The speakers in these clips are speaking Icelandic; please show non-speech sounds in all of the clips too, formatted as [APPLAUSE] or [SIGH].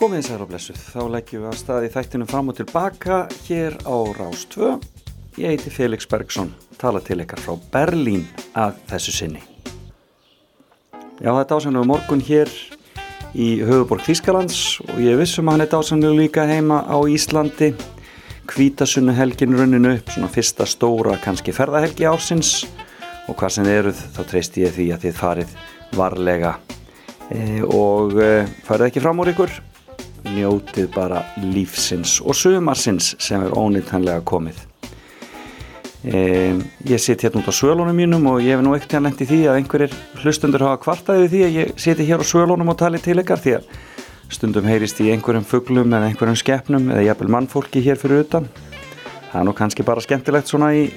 Komið þessar á blessuð, þá leggjum við að staði þættinum fram og tilbaka hér á Rás 2. Ég heiti Felix Bergson, tala til ykkar frá Berlín að þessu sinni. Já, það er dásanlega morgun hér í höfuborg Þískalands og ég vissum að hann er dásanlega líka heima á Íslandi. Kvítasunnu helgin runninu upp, svona fyrsta stóra kannski ferðahelgi ársins og hvað sem þið eruð þá treyst ég því að þið farið varlega e, og e, farið ekki fram úr ykkur njótið bara lífsins og sumarsins sem er ónýttanlega komið. Um, ég siti hérna út á svölunum mínum og ég hef nú ekkert hérna lendi því að einhverjir hlustundur hafa kvartaðið því að ég siti hér á svölunum og tali til ykkar því að stundum heyrist í einhverjum fugglum eða einhverjum skeppnum eða jafnvel mannfólki hér fyrir utan. Það er nú kannski bara skemmtilegt svona í,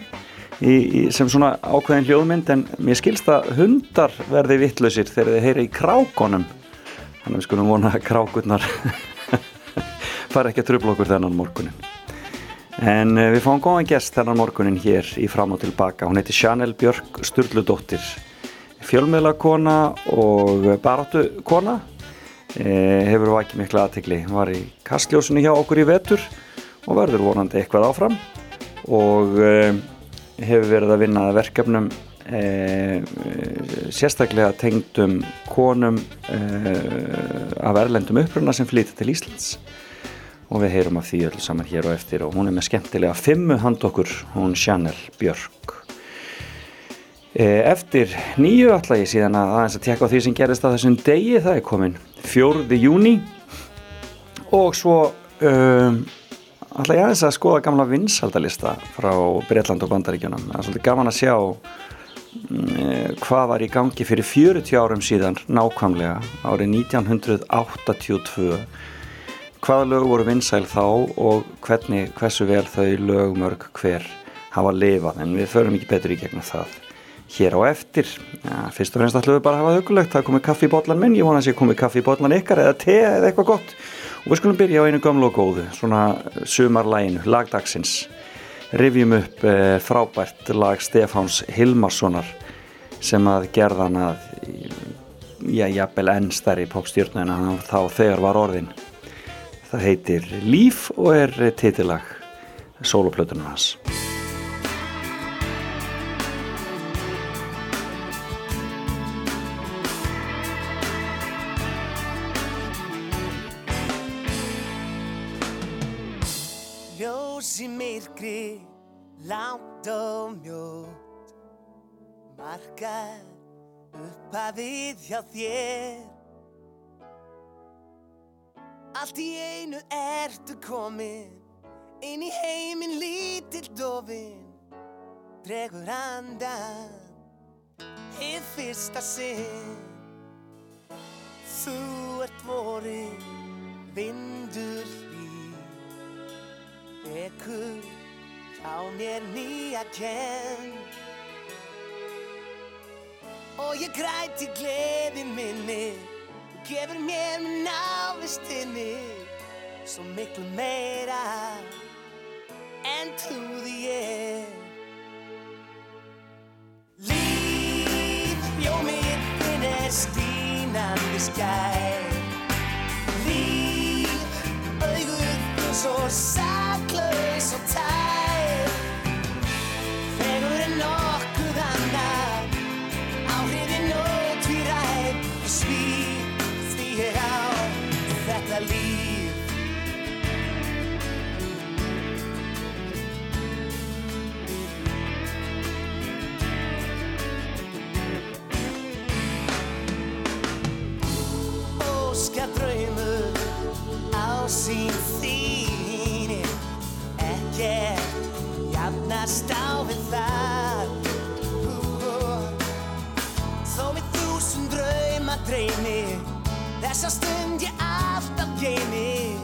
í, í sem svona ákveðin hljóðmynd en mér skilst að hundar verði vittlausir þegar þeir heyra í krákonum þannig að við skulum vona að krákurnar fara ekki að tröfla okkur þennan morgunin. En uh, við fáum góðan gest þennan morgunin hér í fram og tilbaka. Hún heiti Janel Björk Sturludóttir, fjölmiðlakona og baráttukona. Eh, hefur vakið miklu aðtegli. Hún var í kastljósunni hjá okkur í vetur og verður vonandi eitthvað áfram og eh, hefur verið að vinna verkefnum eh, sérstaklega tengdum konum eh, af erlendum uppruna sem flytja til Íslands og við heyrum af því öll saman hér og eftir og hún er með skemmtilega fimmu hand okkur, hún Janel Björk. E, eftir nýju ætla ég síðan að aðeins að tekka á því sem gerist að þessum degi, það er komin fjórði júni og svo um, ætla ég aðeins að skoða gamla vinsaldalista frá Breitland og Bandaríkjunum. Það er svolítið gaman að sjá um, hvað var í gangi fyrir 40 árum síðan nákvæmlega árið 1982 hvaða lög voru vinsæl þá og hvernig, hversu vel þau lögmörg hver hafa lifað? En við förum ekki betur í gegnum það hér á eftir. Ja, fyrst og fremst ætlum við bara að hafa hugulegt það komið kaffi í botlan minn, ég vona að sé komið kaffi í botlan ykkar eða te eða eitthvað gott. Og við skulum byrja á einu gamlu og góðu svona sumarlæginu, lagdagsins rivjum upp e, frábært lag Stefáns Hilmarssonar sem að gerðan að já, jafnvel enn stærri popstjórnu en þá þegar var orðin Það heitir Líf og er titilag soloplötunum hans. Ljós í myrkri, langt og mjótt Markar upp að við hjá þér Allt í einu ertu komin inn í heiminn lítill dofin dregur andan hið fyrsta sinn. Þú ert vorin vindur því vekur hjá mér nýja kenn. Og ég græti gleði minni gefur mér með návistinni svo miklu meira en trúði ég. Líf, jó mitt þinn er stínandi skær. Líf, þinn svo saklaus dreymi Þessa stund ég alltaf geimi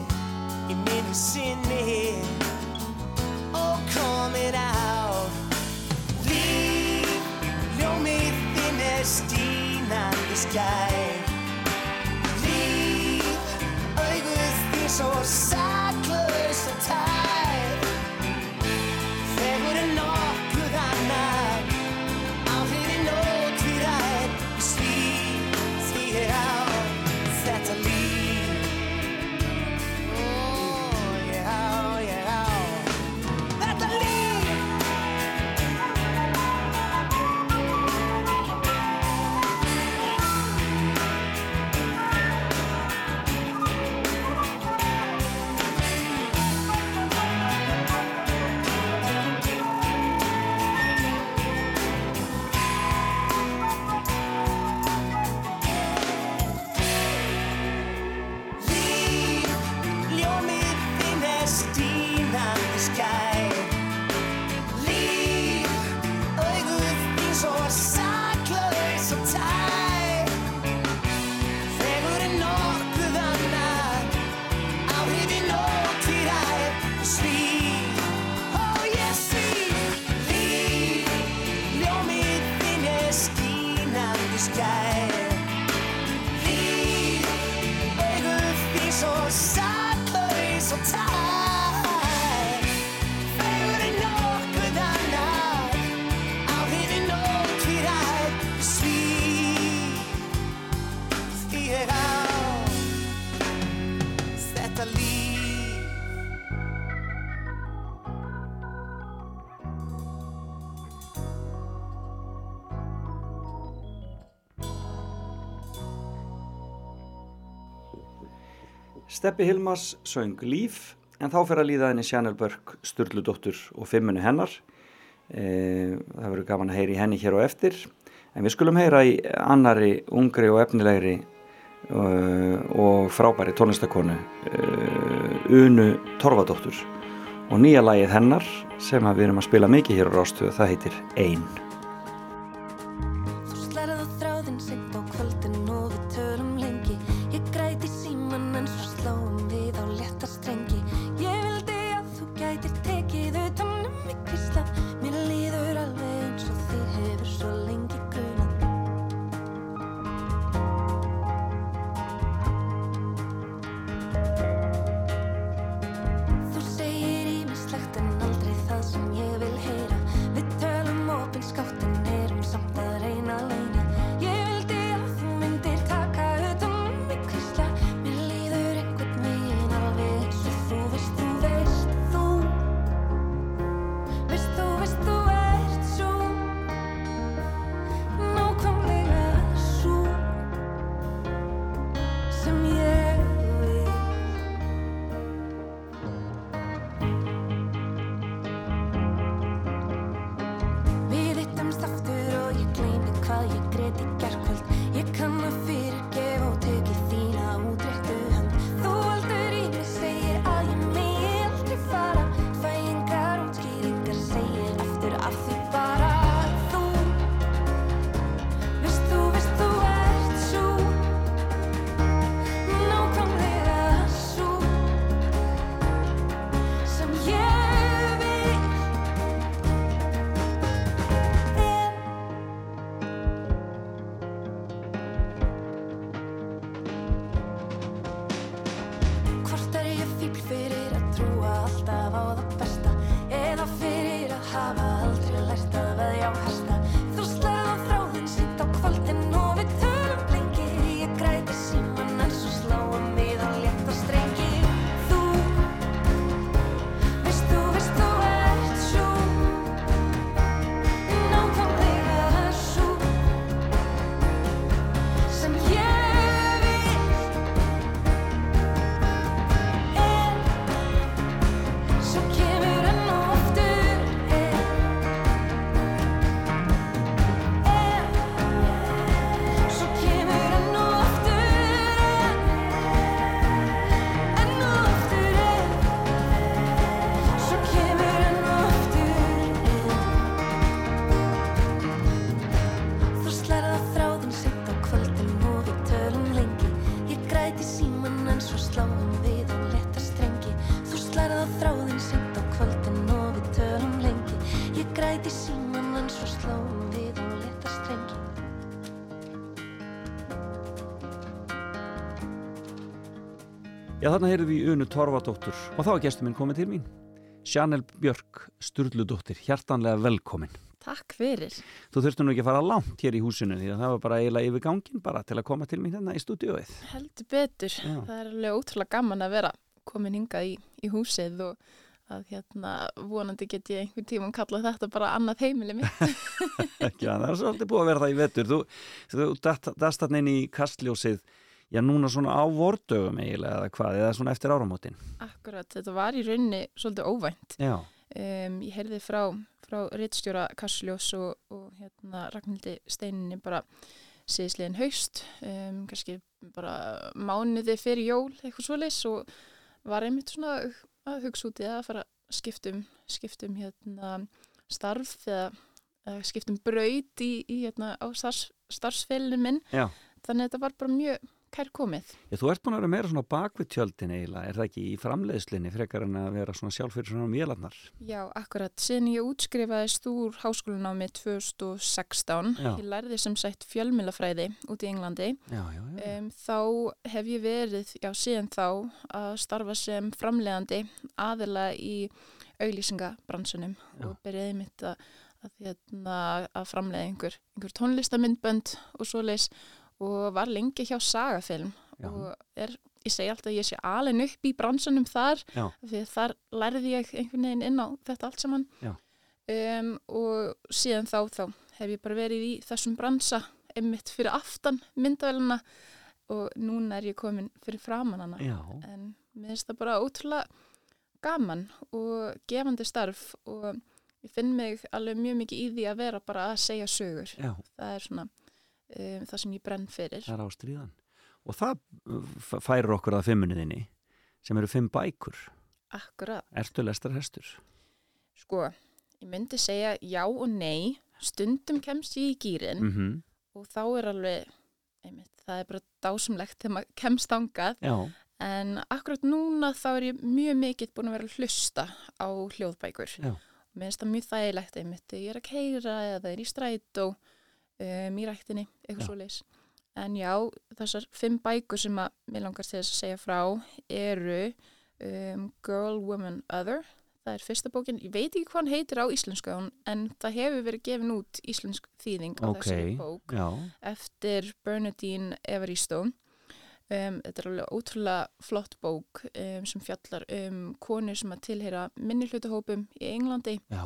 Í minni sinni. Og komin á Líf, ljómið þinn er stínandi skær Líf, auguð þín svo saklaus Steppi Hilmas söng Líf en þá fyrir að líða henni Sjanel Börk, Sturludóttur og fimmunu hennar. E, það verður gaman að heyra í henni hér og eftir. En við skulum heyra í annari ungri og efnilegri uh, og frábæri tónlistakonu uh, Unu Torfadóttur og nýja lagið hennar sem við erum að spila mikið hér á Rástu það heitir Ein. Torfadóttur og þá er gestur minn komið til mín. Sjanel Björk Sturludóttir, hjartanlega velkomin. Takk fyrir. Þú þurftu nú ekki að fara langt hér í húsinu því að það var bara eiginlega yfir gangin bara til að koma til mín hérna í stúdióið. Heldur betur. Já. Það er alveg ótrúlega gaman að vera komin hingað í, í húsið og að hérna vonandi get ég einhvern tíma kallað þetta bara annað heimili mitt. [LAUGHS] ekki að það er svolítið búið að vera það í vetur. Þú, þú dast þarna inn í kastljósið, já núna svona á vordögum eiginlega eða hvað, eða svona eftir áramótin. Akkurat, þetta var í rauninni svolítið óvænt. Já, Um, ég heyrði frá, frá rittstjóra Kassljós og, og hérna Ragnhildi Steininni bara síðisliðin haust, um, kannski bara mánuði fyrir jól eitthvað svoleiðis og var einmitt svona að hugsa út í það að fara skiptum, skiptum hérna starf eða, eða skiptum braut í, í hérna á starfs, starfsfélinu minn já, þannig að þetta var bara mjög kær komið. Ég, þú ert búin að vera meira svona bakvið tjöldin eiginlega, er það ekki í framleiðslinni frekar en að vera svona sjálf fyrir svona vélarnar? Já, akkurat. Síðan ég útskrifaðist úr háskólanámi 2016, Já. ég lærði sem sagt fjölmilafræði út í Englandi. Já, já, já. Um, þá hef ég verið, já síðan þá, að starfa sem framleiðandi aðila í auglýsingabransunum Já. og byrjaði mitt að, að, hérna, að framleiða einhver, einhver tónlistamindbönd og svoleiðis og var lengi hjá Sagafilm Já. og er, ég segi alltaf að ég sé alveg upp í bransunum þar Já. því þar lærði ég einhvern veginn inn á þetta allt saman. Um, og síðan þá þá hef ég bara verið í þessum bransa einmitt fyrir aftan myndavæluna og núna er ég komin fyrir framan hana. En mér finnst það bara ótrúlega gaman og gefandi starf og ég finn mig alveg mjög mikið í því að vera bara að segja sögur. Já, það er svona um, það sem ég brenn fyrir. Það er ástríðan. Og það uh, færir okkur að fimmunniðinni sem eru fimm bækur. akkurat, Ertu lestar hestur? sko ég myndi segja já og nei. Stundum kemst ég í gýrin Mm og þá er alveg einmitt, það er bara dásumlegt þegar maður kemst þangað. Já, en akkurat núna þá er ég mjög mikill búin að vera að hlusta á hljóðbækur. Já, Mér finnst það mjög þægilegt einmitt þegar ég er að keira eða er í strætó um, í ræktinni, eitthvað svo leis. En já, þessar fimm bækur sem að mér langar til að segja frá eru um, Girl, Woman, Other. Það er fyrsta bókin, ég veit ekki hvað hann heitir á íslensku en það hefur verið gefin út íslensk þýðing á ok, þessari bók já, eftir Bernadine Evaristo. Um, þetta er alveg ótrúlega flott bók um, sem fjallar um konur sem að tilheyra minnihlutahópum í Englandi já,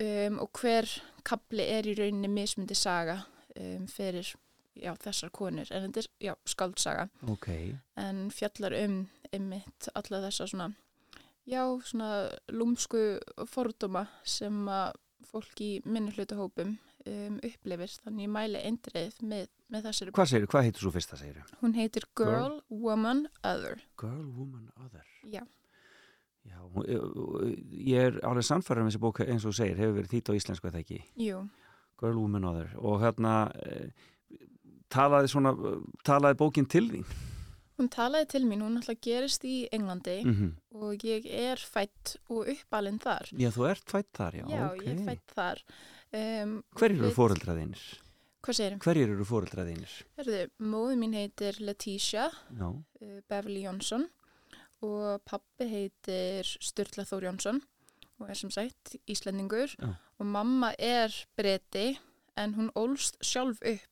um, og hver kapli er í rauninni mismundi saga um, fyrir já, þessar konur. En þetta er já, skaldsaga ok, en fjallar um einmitt alla þessa svona já, svona lúmsku fordóma sem að fólk í minnihlutahópum um, upplifir. Þannig ég mæli eindreið með, með þessari hvað segir, hvað heitir svo fyrsta segir? Hún heitir Girl, Woman, Other. Girl, Woman, Other. Já, Já, hún- ég er alveg sannfæður um þessi bók eins og segir, hefur verið þýtt á íslensku eða ekki. jú. Girl, Woman, Other. Og hérna, eh, talaði svona, talaði bókin til þín? Hún talaði til mín, hún alltaf gerist í Englandi Mm og ég er fætt og uppalinn þar. Já, þú ert fætt þar, já, Já, ok. ég er fætt þar. Um, Hverjir eru við- fóreldraðinir? Hvað segir þér? Hverjir eru fóreldraðinir? Móðu mín heitir Letitia Já, uh, Beverly Jónsson og pappi heitir Sturla Þór Jónsson og er sem sagt Íslendingur Já. og mamma er breyti en hún ólst sjálf upp.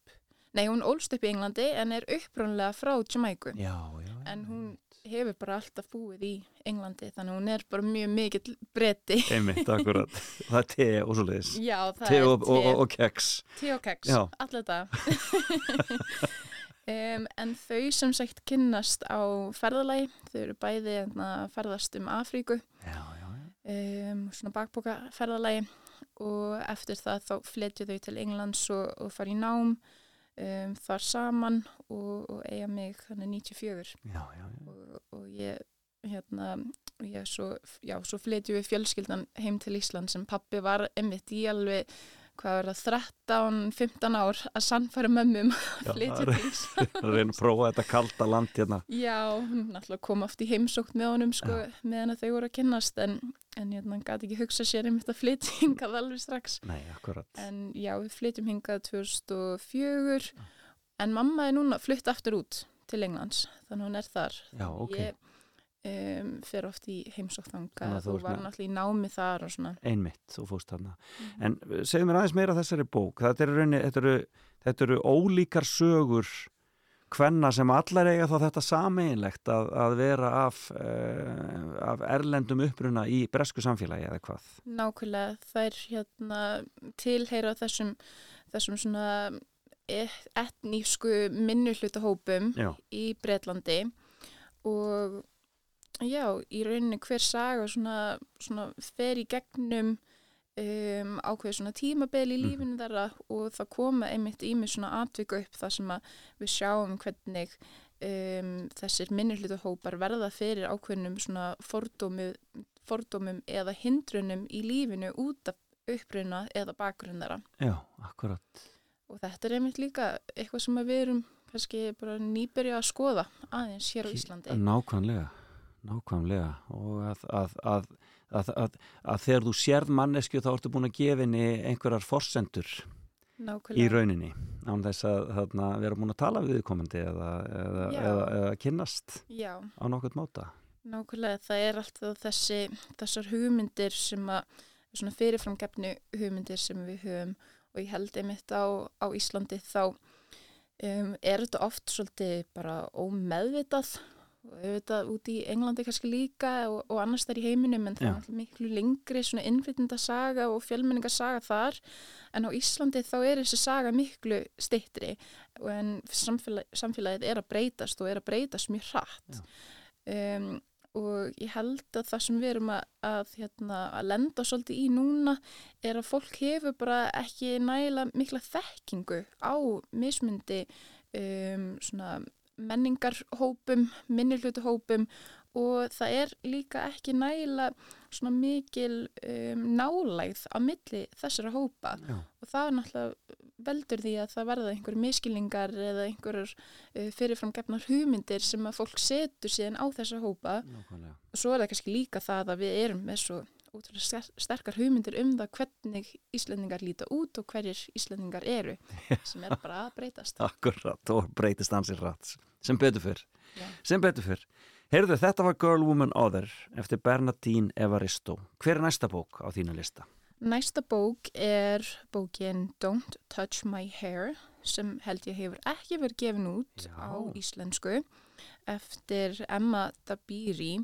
Nei, hún ólst upp í Englandi en er upprónlega frá Jamaiku. já, já. En hún hefur bara alltaf búið í Englandi þannig hún er bara mjög mikill breyti. Einmitt, [LAUGHS] akkurat. Það er te og svo leiðis. Já, það Te er og, og, og, og keks. te og keks, Já. [LAUGHS] [LAUGHS] um, en þau sem sagt kynnast á ferðalagi, þau eru bæði hérna, að ferðast um Afríku, Já, já, já. um, svona bakboka ferðalagi og eftir það þá fletju þau til Englands og, og fara í nám um, þar saman og, og eiga mig þannig 94 Já, já, já. og, og ég hérna ég svo, svo flytju við fjölskyldan heim til Ísland sem pappi var einmitt í alveg hvað var það, 13-15 ár að sannfæra mömmum Já, að flytja það er- til [LAUGHS] Ísland að reyna að prófa þetta kalda land hérna. Já, hún náttúrulega kom oft í heimsókn með honum sko, meðan þau voru að kynnast en, en hérna, hann gæti ekki hugsa sér einmitt að flytja [LAUGHS] hingað alveg strax Nei, akkurat. en já, við flytjum hingað 2004 en mamma er núna flytt aftur út til Englands, þannig hún er þar Já, ok. ég um, fer oft í þangað þú og var náttúrulega í námi þar og svona Einmitt, þú fóst þarna. Mhm. En uh, segðu mér aðeins meira þessari bók. Þetta eru, þetta eru, þetta eru ólíkar sögur hvenna sem allar eiga þá þetta sameinlegt að, að vera af, uh, af erlendum uppruna í bresku samfélagi eða hvað. nákvæmlega þær hérna tilheyra þessum þessum svona e- etnísku minnuhluta hópum Já, í Bretlandi og já, í rauninni hver saga svona, svona fer í gegnum um, ákveð svona tímabeli í Mhm. lífinu þeirra og það koma einmitt í mig svona atvika upp þar sem að við sjáum hvernig um, þessir minnirhlutu hópar verða fyrir ákveðnum svona fordómu, fordómum eða hindrunum í lífinu út af uppruna eða bakgrunn þeirra já, akkurat. og þetta er einmitt líka eitthvað sem við erum kannski bara nýbyrja að skoða aðeins hér á Íslandi. Nákvæmlega, nákvæmlega og að, að, að, að að þegar þú sérð mannesku þá ertu búin að gefa henni einhverjar forsendur Nákvæmlega. í rauninni án þess að þarna, vera búin að tala við viðkomandi eða, eða, eða, eða kynnast Já, á nokkurt móta. nákvæmlega. Það er alltaf þessi, þessar hugmyndir sem að, svona fyrirframgefnu hugmyndir sem við höfum og ég held einmitt á, á Íslandi þá um, er þetta oft svolítið bara ómeðvitað auðvitað út í Englandi kannski líka og, og annars þar í heiminum en það er miklu lengri svona innflytenda saga og fjölmenninga saga þar. En á Íslandi þá er þessi saga miklu stittri en samfélag, samfélagið er að breytast og er að breytast mjög hratt. Um, og ég held að það sem við erum að, að, hérna, að lenda svolítið í núna er að fólk hefur bara ekki nægilega mikla þekkingu á mismundi um, svona menningarhópum, minnilhutahópum og það er líka ekki nægilega svona mikil um, nálægð á milli þessara hópa. Já. og það er náttúrulega veldur því að það verða einhverjum miskilningar eða einhverjur uh, fyrirframgefnar hugmyndir sem að fólk setur síðan á þessa hópa. Og svo er það kannski líka það að við erum með svo ster sterkar hugmyndir um það hvernig Íslendingar líta út og hverjir Íslendingar eru sem er bara að breytast [LAUGHS] Akkurat, og breytist ansið rætt sem betur fyrr, sem betur fyrr Heyrðu, þetta var Girl, Woman, Other eftir Bernadine Evaristo Hver er næsta bók á þínu lista? Næsta bók er bókin Don't Touch My Hair sem held ég hefur ekki verið gefin út Já. á íslensku eftir Emma Dabiri.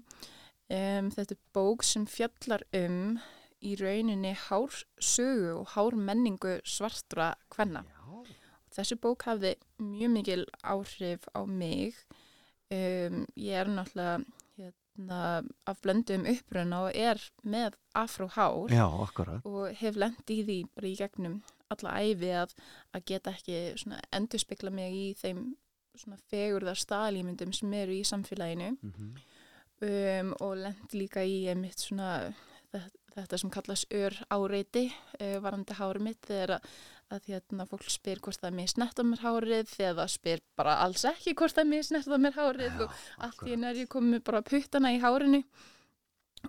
Um, þetta er bók sem fjallar um í rauninni hársögu og hármenningu svartra kvenna. Já. Þessi bók hafði mjög mikil áhrif á mig. Um, ég er náttúrulega hérna, af blöndum uppruna og er með afróhár Já, og hef lent í því bara í gegnum alla æfi að, að geta ekki svona endurspegla mig í þeim fegurðar staðlýmyndum sem eru í samfélaginu mm um, og lent líka í einmitt svona þetta, sem kallast ör áreiti uh, varandi hárið mitt þegar að, að hérna, fólk spyr hvort það er mér snett á mér hárið þegar það spyr bara alls ekki hvort það er mér snett á mér hárið og allt í er ég komið bara puttana í hárinu.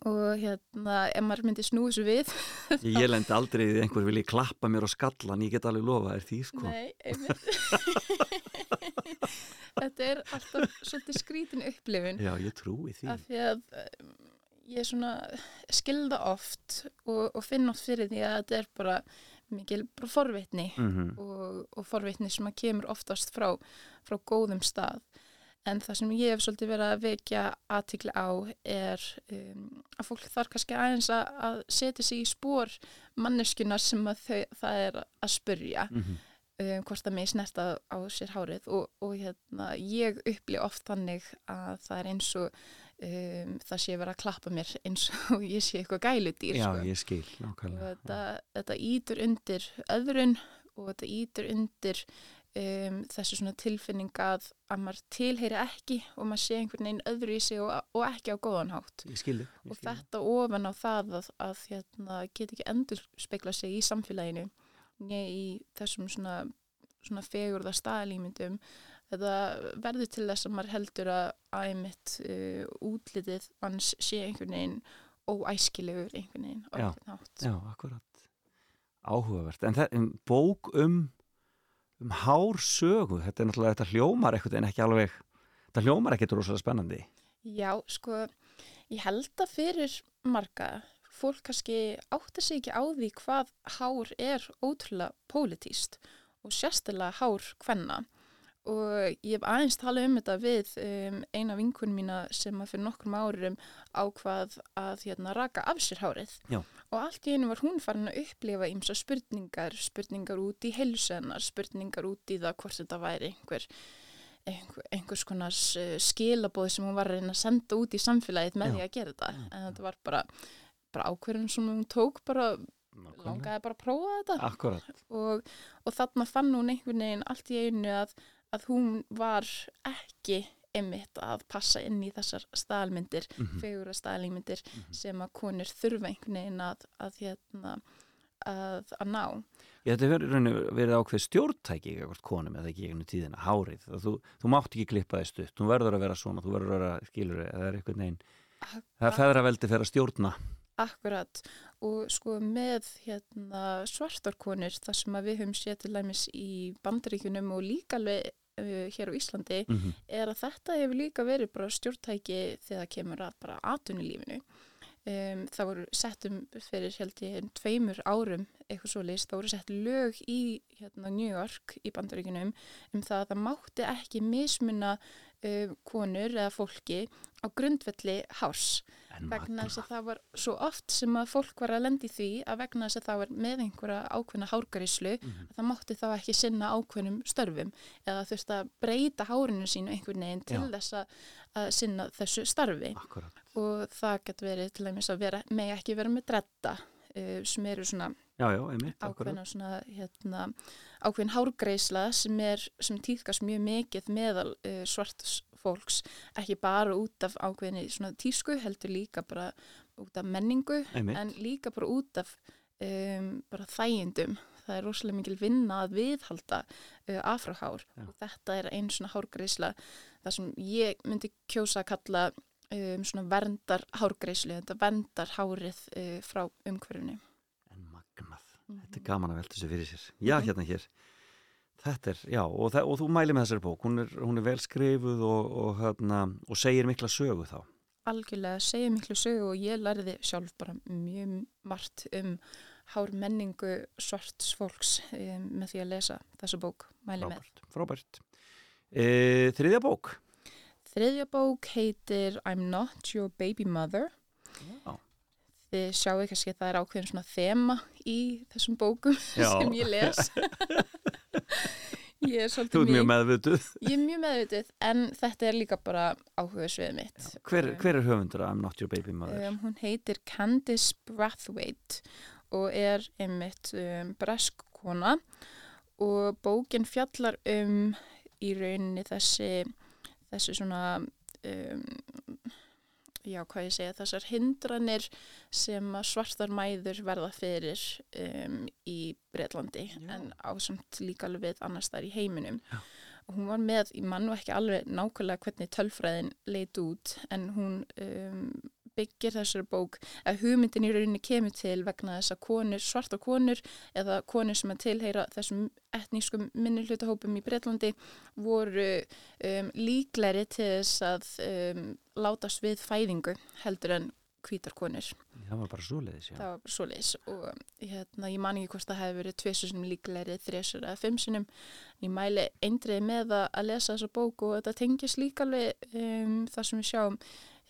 Og hérna ef maður myndi snúi þessu við. Ég lendi aldrei því einhver vilji klappa mér á skallan, ég get alveg lofa þér því sko. Nei, einmitt [LAUGHS] Þetta er alltaf svolítið skrítin upplifun. Já, ég trúi því. Af því að um, ég svona skilða oft og, og finn oft fyrir því að þetta er bara mikil bara forvitni mm og, og forvitni sem að kemur oftast frá, frá góðum stað. En það sem ég hef svolítið verið að vekja aðtikli á er um, að fólk þarf kannski aðeins að, setja sig í spór manneskunar sem að þau, það er að spurja Mhm. Um, hvort það með snerta á sér hárið og, og hérna, ég upplif oft þannig að það er eins og um, það sé verið að klappa mér eins og ég sé eitthvað gæludýr Já, sko. ég skil, og nákvæmlega þetta, þetta ítur undir öðrun og þetta ítur undir um, þessu svona tilfinning að, að maður tilheyri ekki og maður sé einhvern veginn öðru í sig og, og ekki á góðan hátt Ég skil ég og skil þig. þetta ofan á það að, að hérna, get ekki endur spekla sig í samfélaginu nei í þessum svona, svona fegurða staðalímyndum þetta verður til þess að maður heldur að æmitt uh, útlitið hans sé einhvern veginn óæskilegur einhvern veginn Já, Já, akkurat. Áhugavert, en það, um, bók um um hár sögu þetta er náttúrulega, þetta hljómar eitthvað en ekki alveg þetta hljómar ekkert rosalega spennandi. Já, sko, ég held að fyrir marga fólk kannski átta sig ekki á því hvað hár er ótrúlega pólitíst og sérstilega hár hvenna og ég hef aðeins talað um þetta við um, eina vinkun mína sem að fyrir nokkrum árum ákvað að hérna, raka af sér hárið Já. og allt í einu var hún farin að upplifa ímsa spurningar, spurningar út í heilsunar, spurningar út í það hvort þetta væri einhver einhver, einhvers konar uh, skilabóð sem hún var að reyna að senda út í samfélagið með Já. því að gera þetta en þetta var bara, bara ákverðin sem hún tók bara, langaði bara að prófa þetta. Akkurat, og, og þarna fann hún einhvern veginn allt í einu að, að hún var ekki einmitt að passa inn í þessar staðalmyndir, mm Mhm. fegura staðalmyndir sem að konur þurfa einhvern veginn að, að, hérna, að, að ná. Ég, þetta í rauninni verið ákveð stjórntæki eitthvað konum eða ekki einhvern tíðina, hárið. Það, þú, þú mátt ekki klippa þess stutt, þú verður að vera svona þú verður að vera, skilur, það er einhvern veginn það er feðraveldi fyrir að stjórna Akkurat. Og sko með hérna, svartarkonur þar sem við höfum séð til dæmis í bandaríkunum og líka alveg uh, hér á Íslandi mm er að þetta hefur líka verið bara stjórntæki þegar kemur að bara atvinnulífinu. Um, það voru settum fyrir held ég tveimur árum eitthvað svo list, það voru sett lög í hérna, New York í bandaríkunum um það að það mátti ekki mismuna uh, konur eða fólki á grundvelli hárs vegna þess að það var svo oft sem að fólk var að lendi því að vegna þess að það var með einhverja ákveðna hárgaríslu Mhm. að það mátti þá ekki sinna ákveðnum störfum eða þurfti að breyta hárinu sínu einhvern veginn til Já. þess að, að sinna þessu starfi Akkurat. og það getur verið til dæmis að vera, megi ekki vera með dretta uh, sem eru svona Já, já, einmitt, ákveðna svona hérna, ákveðin hárgreisla sem er sem týðkast mjög mikið meðal uh, svarts fólks ekki bara út af ákveðinni svona tísku heldur líka bara út af menningu Einmitt. en líka bara út af um, bara þægindum. Það er rosalega mikil vinna að viðhalda uh, afrahár. Já. og þetta er einn svona hárgreisla það sem ég myndi kjósa að kalla um, svona verndar hárgreislu þetta verndar hárið uh, frá umhverfinu. En magnað, Mhm. þetta er gaman að velta þessu fyrir sér. Já, hérna hér Þetta er, já, og, það, og þú mæli með þessari bók hún er, hún er vel skrifuð og, og, hérna, og segir mikla sögu þá algjörlega segja miklu sögu og ég lærði sjálf bara mjög margt um hár menningu svarts fólks um, með því að lesa þessa bók, mæli með. Frábært, frábært e, Þriðja bók Þriðja bók heitir I'm Not Your Baby Mother. Já, Þið sjáu kannski að það er ákveðin svona þema í þessum bókum Já. [LAUGHS] sem ég les. [LAUGHS] ég er Þú svolítið mjög mjög, meðvituð ég er mjög meðvitið en þetta er líka bara áhuga svið mitt. hver, hver er höfundur að I'm not your baby mother? Um, hún heitir Candice Brathwaite og er einmitt um, bresk kona og bókin fjallar um í rauninni þessi, þessi svona, um, já hvað ég segja, þessar hindranir sem svartar mæður verða fyrir um, í Breitlandi en ásamt líka alveg við annars þar í heiminum. Já. Og hún var með, ég mann nú ekki alveg nákvæmlega hvernig tölfræðin leit út en hún um, byggir þessari bók að hugmyndin í rauninni kemur til vegna þess að konur, svartar konur eða konur sem að tilheyra þessum etnískum minnihlutahópum í Breitlandi voru um, líkleri til þess að um, látast við fæðingu heldur en hvítar konur. Það var bara svoleiðis, já Það var bara svoleiðis og hérna, ég man ekki hvort það hefði verið tvisunum líklegri, þrjusur eða fimmsunum. Ég mæli eindriði með að, lesa þessa bók og þetta tengis líka alveg um, það sem við sjáum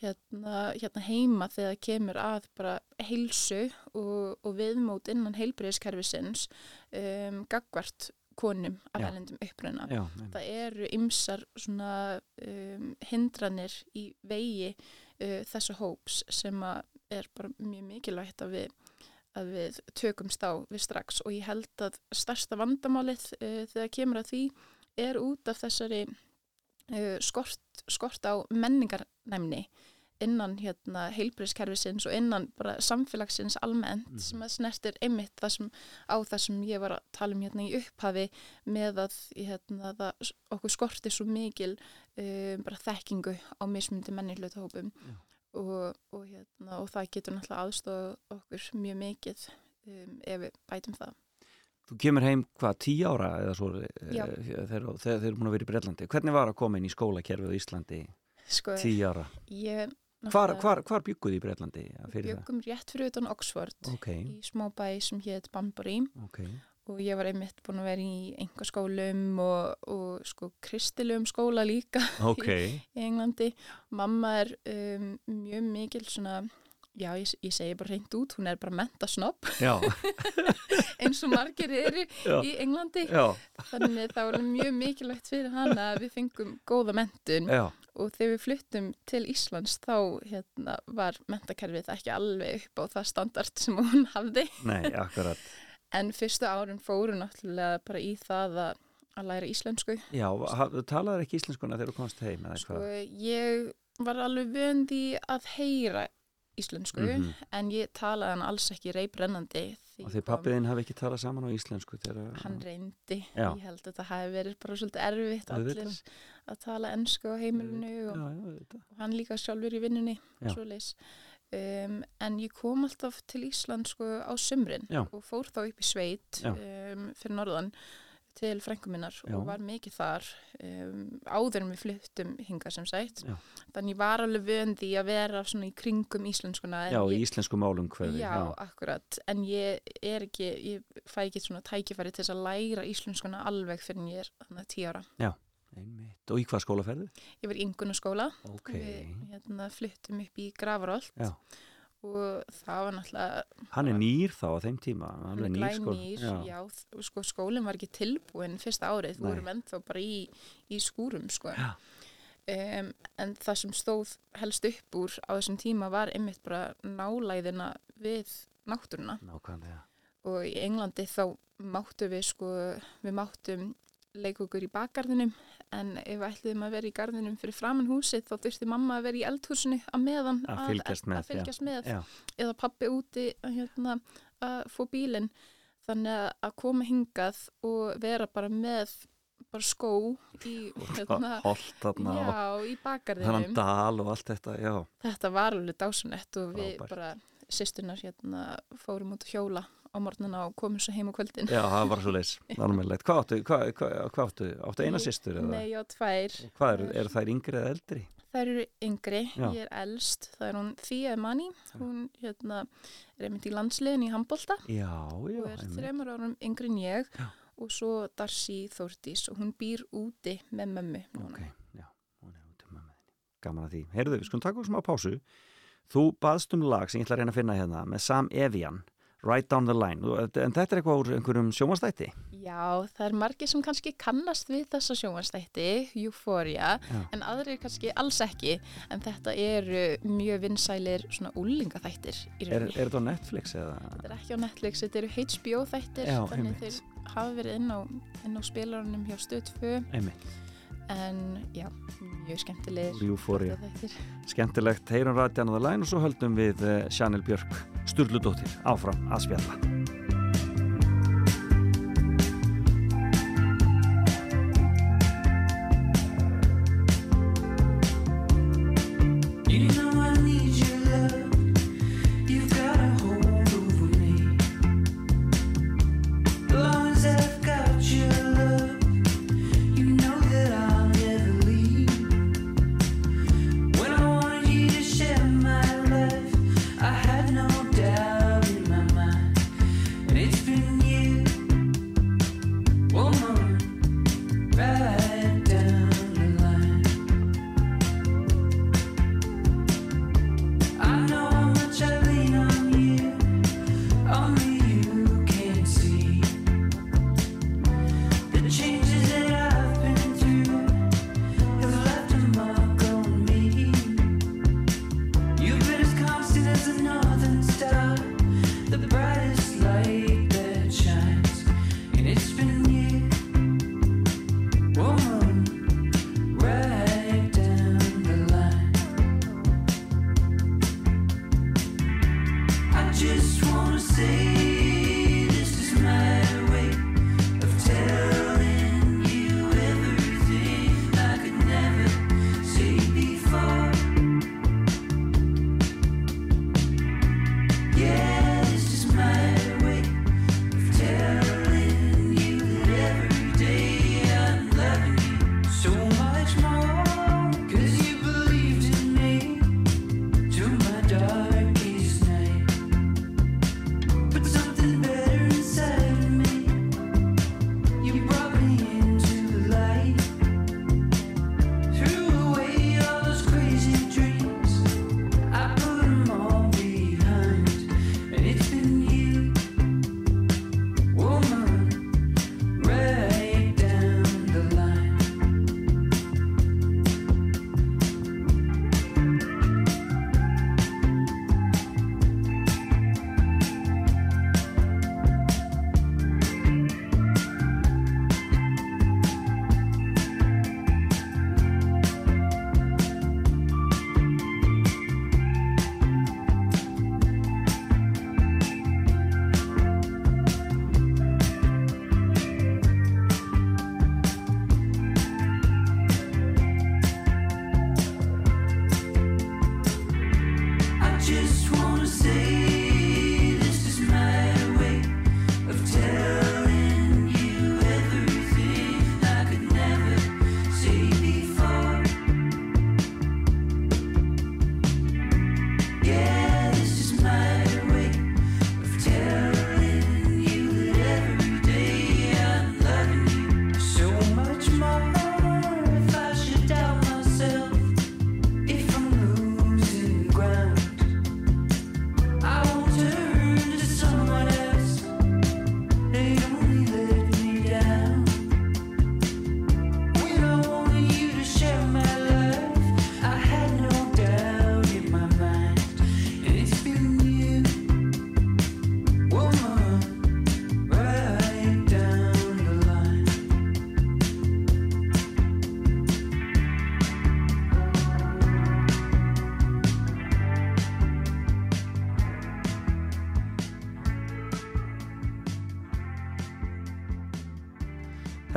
hérna, hérna heima þegar kemur að bara heilsu og, og viðmót innan heilbreyðskerfisins um, gagvart konum af ælendum einmitt. það eru ymsar svona um, hindranir í vegi uh, þessu hóps sem er bara mjög mikilvægt að við, að við tökumst á við strax. Og ég held að stærsta vandamálið uh, þegar kemur að því er út af þessari skort, skort á menningarnæmni innan hérna heilbriðskerfisins og innan bara samfélagsins almennt Mhm. sem að snertir einmitt sem, á það sem ég var að tala um hérna í upphafi með að hérna, það, okkur skorti svo mikil um, þekkingu á mismundi menni hlutahópum Já. og, og, hérna, og það getur náttúrulega aðstofa okkur mjög mikið um, ef við bætum það. Þú kemur heim hvað, tíu ára eða svo eh, þegar þeir eru búin að vera í Breitlandi Hvernig var að koma inn í skólakerfið á Íslandi Sko, tíu ára? ég Hvar, hvar, hvar bygguði í Breitlandi bjöggum rétt fyrir utan Oxford Ok, í smá bæ sem hétt Banbury ok. Og ég var einmitt búin að vera í einhver skólum og, og sko kristilegum skóla líka Ok, [LAUGHS] í Englandi. Mamma er um, mjög mikil svona, já ég, ég segi bara reynd út, hún er bara mentasnopp [LAUGHS] eins og margir eru í Englandi. já, Þannig það var mjög mikilvægt fyrir hana að við fengum góða mentun já. Og þegar við fluttum til Íslands þá hérna, var mentakerfið ekki alveg upp á það standart sem hún hafði. Nei, akkurat. [LAUGHS] En fyrstu árin fóru náttúrulega bara í það að, að læra íslensku. Já, þú talaður ekki íslenskuna þegar þú komst heim eða Sko, ég var alveg vöndi að heyra íslensku Mhm. en ég talaði hann alls ekki reybrennandi og því pappiðinn hafi ekki talað saman á íslensku þegar hann reyndi, Já. ég held að þetta hafi verið bara svolítið erfitt allir að tala ennsku á heimilinu og, já, og hann líka sjálfur í vinnunni um, en ég kom alltaf til Ísland sko á sumrin Já. og fór þá upp í sveit um, fyrir norðan til frængu minnar Já. og var mikið þar um, áður við fluttum hinga sem sagt Já. þannig var alveg vön því að vera svona í kringum íslenskuna en já, ég, íslensku málum hverfi Já, akkurat, en ég er ekki, ég fæ ekki svona tækifæri til þess að læra íslenskuna alveg fyrir en ég er þannig tíu ára. Einmitt. og í hvað skóla ferðu? Ég var í yngunaskóla, ok, við hérna, fluttum upp í Grafarolt Já. Og það var náttúrulega hann er nýr þá á þeim tíma hann er nýr skóla glænýr, já, þ- sko skólinn var ekki tilbúin fyrsta árið, Nei. vorum ennþá bara í, í skúrum, sko. Já. Um, en það sem stóð helst upp úr á þessum tíma var einmitt bara nálæðina við náttúruna nákvæmlega og í Englandi þá máttu við sko, við máttum leika okkur í bakgarðinum en ef við ætluðum að vera í garðinum fyrir framann húsið þá þurfti mamma að vera í eldhúsinu að meðan Að fylgjast með, að fylgjast með eða pappi úti að, hérna, að få bílinn. Þannig að- að koma hingað og vera bara með bara skó í, hérna, [LAUGHS] og já, í þannig bakgarðinum dal og allt þetta já, þetta var alveg dásunett og við Frábært. bara sýstunar hérna fórum út að hjóla á morgnana og komum svo heim á kvöldin. Já, það var svo leis. [LAUGHS] Normálegt, hvað áttu, hvað, hvað, hvað áttu? Áttu eina sýstur eða? Nei, já, tvær. hvað eru, eru þær yngri eða eldri? Þær eru yngri, Já. ég er elst, það er hún Fía Emani, hún hérna, er einmitt í landsliðin í handbolta. Já, já, og er þreymur árum yngri en ég. Já. og svo Darcy Þórdís. Og hún býr úti með mömmu núna. ok, já, hún er út um að með henni gaman að því, heyrðu við skulum taka okkur smá pásu. Þú baðst um lag sem ég ætla að reyna að finna hérna með Sam Evian Right Down the Line, en þetta er eitthvað úr einhverjum sjómanstætti Já, það er margir sem kannski kannast við þessa sjónvastætti, Euphoria, Já. en aðrir kannski alls ekki, en þetta eru mjög vinsælir svona úlingaþættir í er, rauninni. er þetta á Netflix eða? Þetta er ekki á Netflix, þetta eru HBO þættir, Já, þannig einmitt. þeir hafa verið inn á, inn á spilarunum hjá Stöð 2, einmitt, en já, mjög skemmtilegir. Þættir. skemmtilegt, heyrum Right Down the Line og svo höldum við uh, Chanel Björk Sturludóttir áfram að spjalla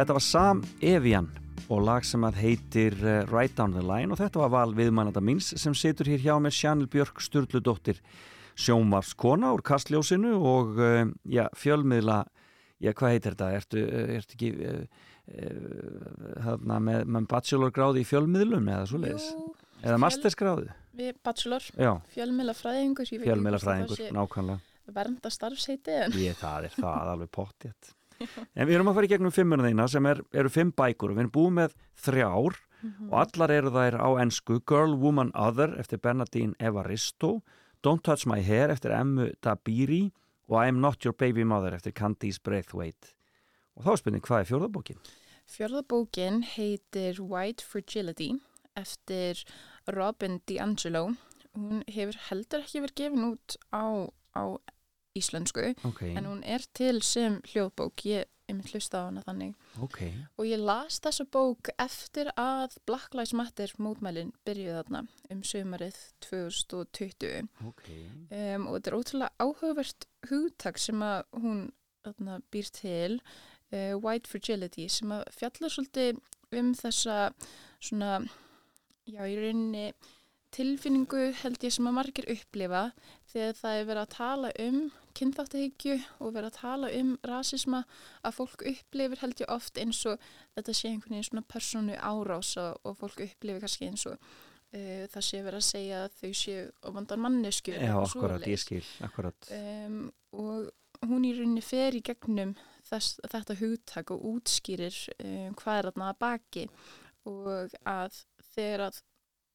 Þetta var Sam Evian og lag sem að heitir uh, Right Down the Line og þetta var val viðmannanda míns sem situr hér hjá með Sjanil Björk Sturludóttir sjónvarskona úr kastljósinu og uh, já, fjölmiðla já, hvað heitir þetta? Ertu, uh, ertu ekki uh, með, með bachelorgráði í fjölmiðlum eða svo leiðis? Eða mastersgráði? bachelor, Já, fjölmila fræðingur fjölmiðlafræðingur, nákvæmlega. vernda starfsheiti en Ég, það er það alveg pottjætt. En við erum að fara í gegnum fimmuna þína sem er, eru fimm bækur og við erum búið með þrjár og allar eru þær á ensku Girl, Woman, Other eftir Bernadine Evaristo Don't Touch My Hair eftir Emmu Dabiri og I'm Not Your Baby Mother eftir Candice Braithwaite. Og þá er spurning hvað er fjórðabókin? Fjörðabókin heitir White Fragility eftir Robin DiAngelo. Hún hefur heldur ekki verið gefin út á, á íslensku Ok, en hún er til sem hljóðbók. Ég er mitt hlusta á hana þannig. ok, Og ég las þessa bók eftir að Black Lives Matter mótmælin byrjuði þarna um sömarið 2020. ok. um, og þetta er ótrúlega áhugavert hugtak sem að hún þarna, býr til uh, White Fragility sem að fjallar svolítið um þessa svona já, í rauninni tilfinningu held ég sem að margir upplifa þegar það er verið að tala um kynþáttahyggju og verið að tala um rasisma að fólk upplifir held ég oft eins og þetta sé einhvern veginn svona persónu árás og, og fólk upplifir kannski eins og uh, það sé verið að segja að þau séu ofandar mannesku Já, akkurat, ég skil, akkurat. um, og hún í rauninni fer í gegnum þess, þetta hugtak og útskýrir um, hvað er þarna að baki og að þegar að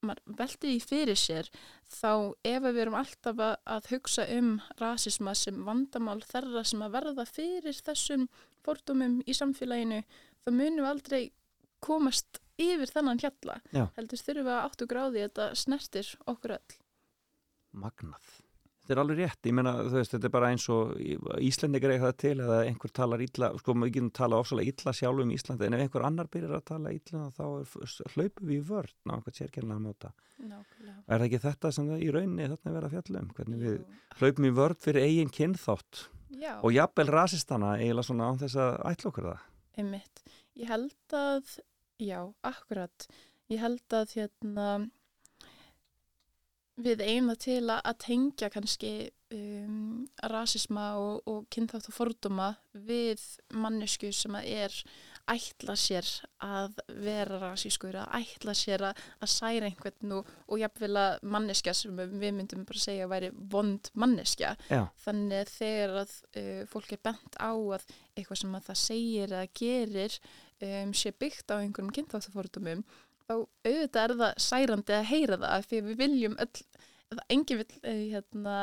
maður velti því fyrir sér þá ef við erum alltaf að, að hugsa um rasisma sem vandamál þeirra sem að verða fyrir þessum fordómum í samfélaginu þá munum við aldrei komast yfir þennan hjalla Já. heldur þurfum við að áttu gráði þetta snertir okkur öll Magnað. Þetta er alveg rétt, ég meina, þú veist, þetta er bara eins og Íslendingar eiga það til eða einhver talar illa, sko, maður getum tala ofsalega illa sjálf um Íslandi, en ef einhver annar byrjar að tala illa, þá er, hlaupum við í vörn á einhvern sérkjörlega móta. Nákvæmlega. Er það ekki þetta sem það í rauninni þarna er verið að fjalla um, hvernig við Jú. hlaupum í vörn fyrir eigin kynþátt Já. og jafnvel rasistana eiginlega svona án þess að ætla okkur það. Einmitt. Ég held að, já, akkurat, ég held að hérna við eigum það til að, að tengja kannski um, rasisma og, og kynþátt og fordóma við mannesku sem að er ætla sér að vera rasískur, að ætla sér að, að særa einhvern og, og jafnvel að manneskja sem við myndum bara segja að væri vond manneskja. Já, Þannig að þegar að uh, fólk er bent á að eitthvað sem að það segir eða gerir um, sé byggt á einhverjum kynþáttafordumum þá auðvitað er það særandi að heyra það því að við viljum öll, eða enginn vil uh, hérna,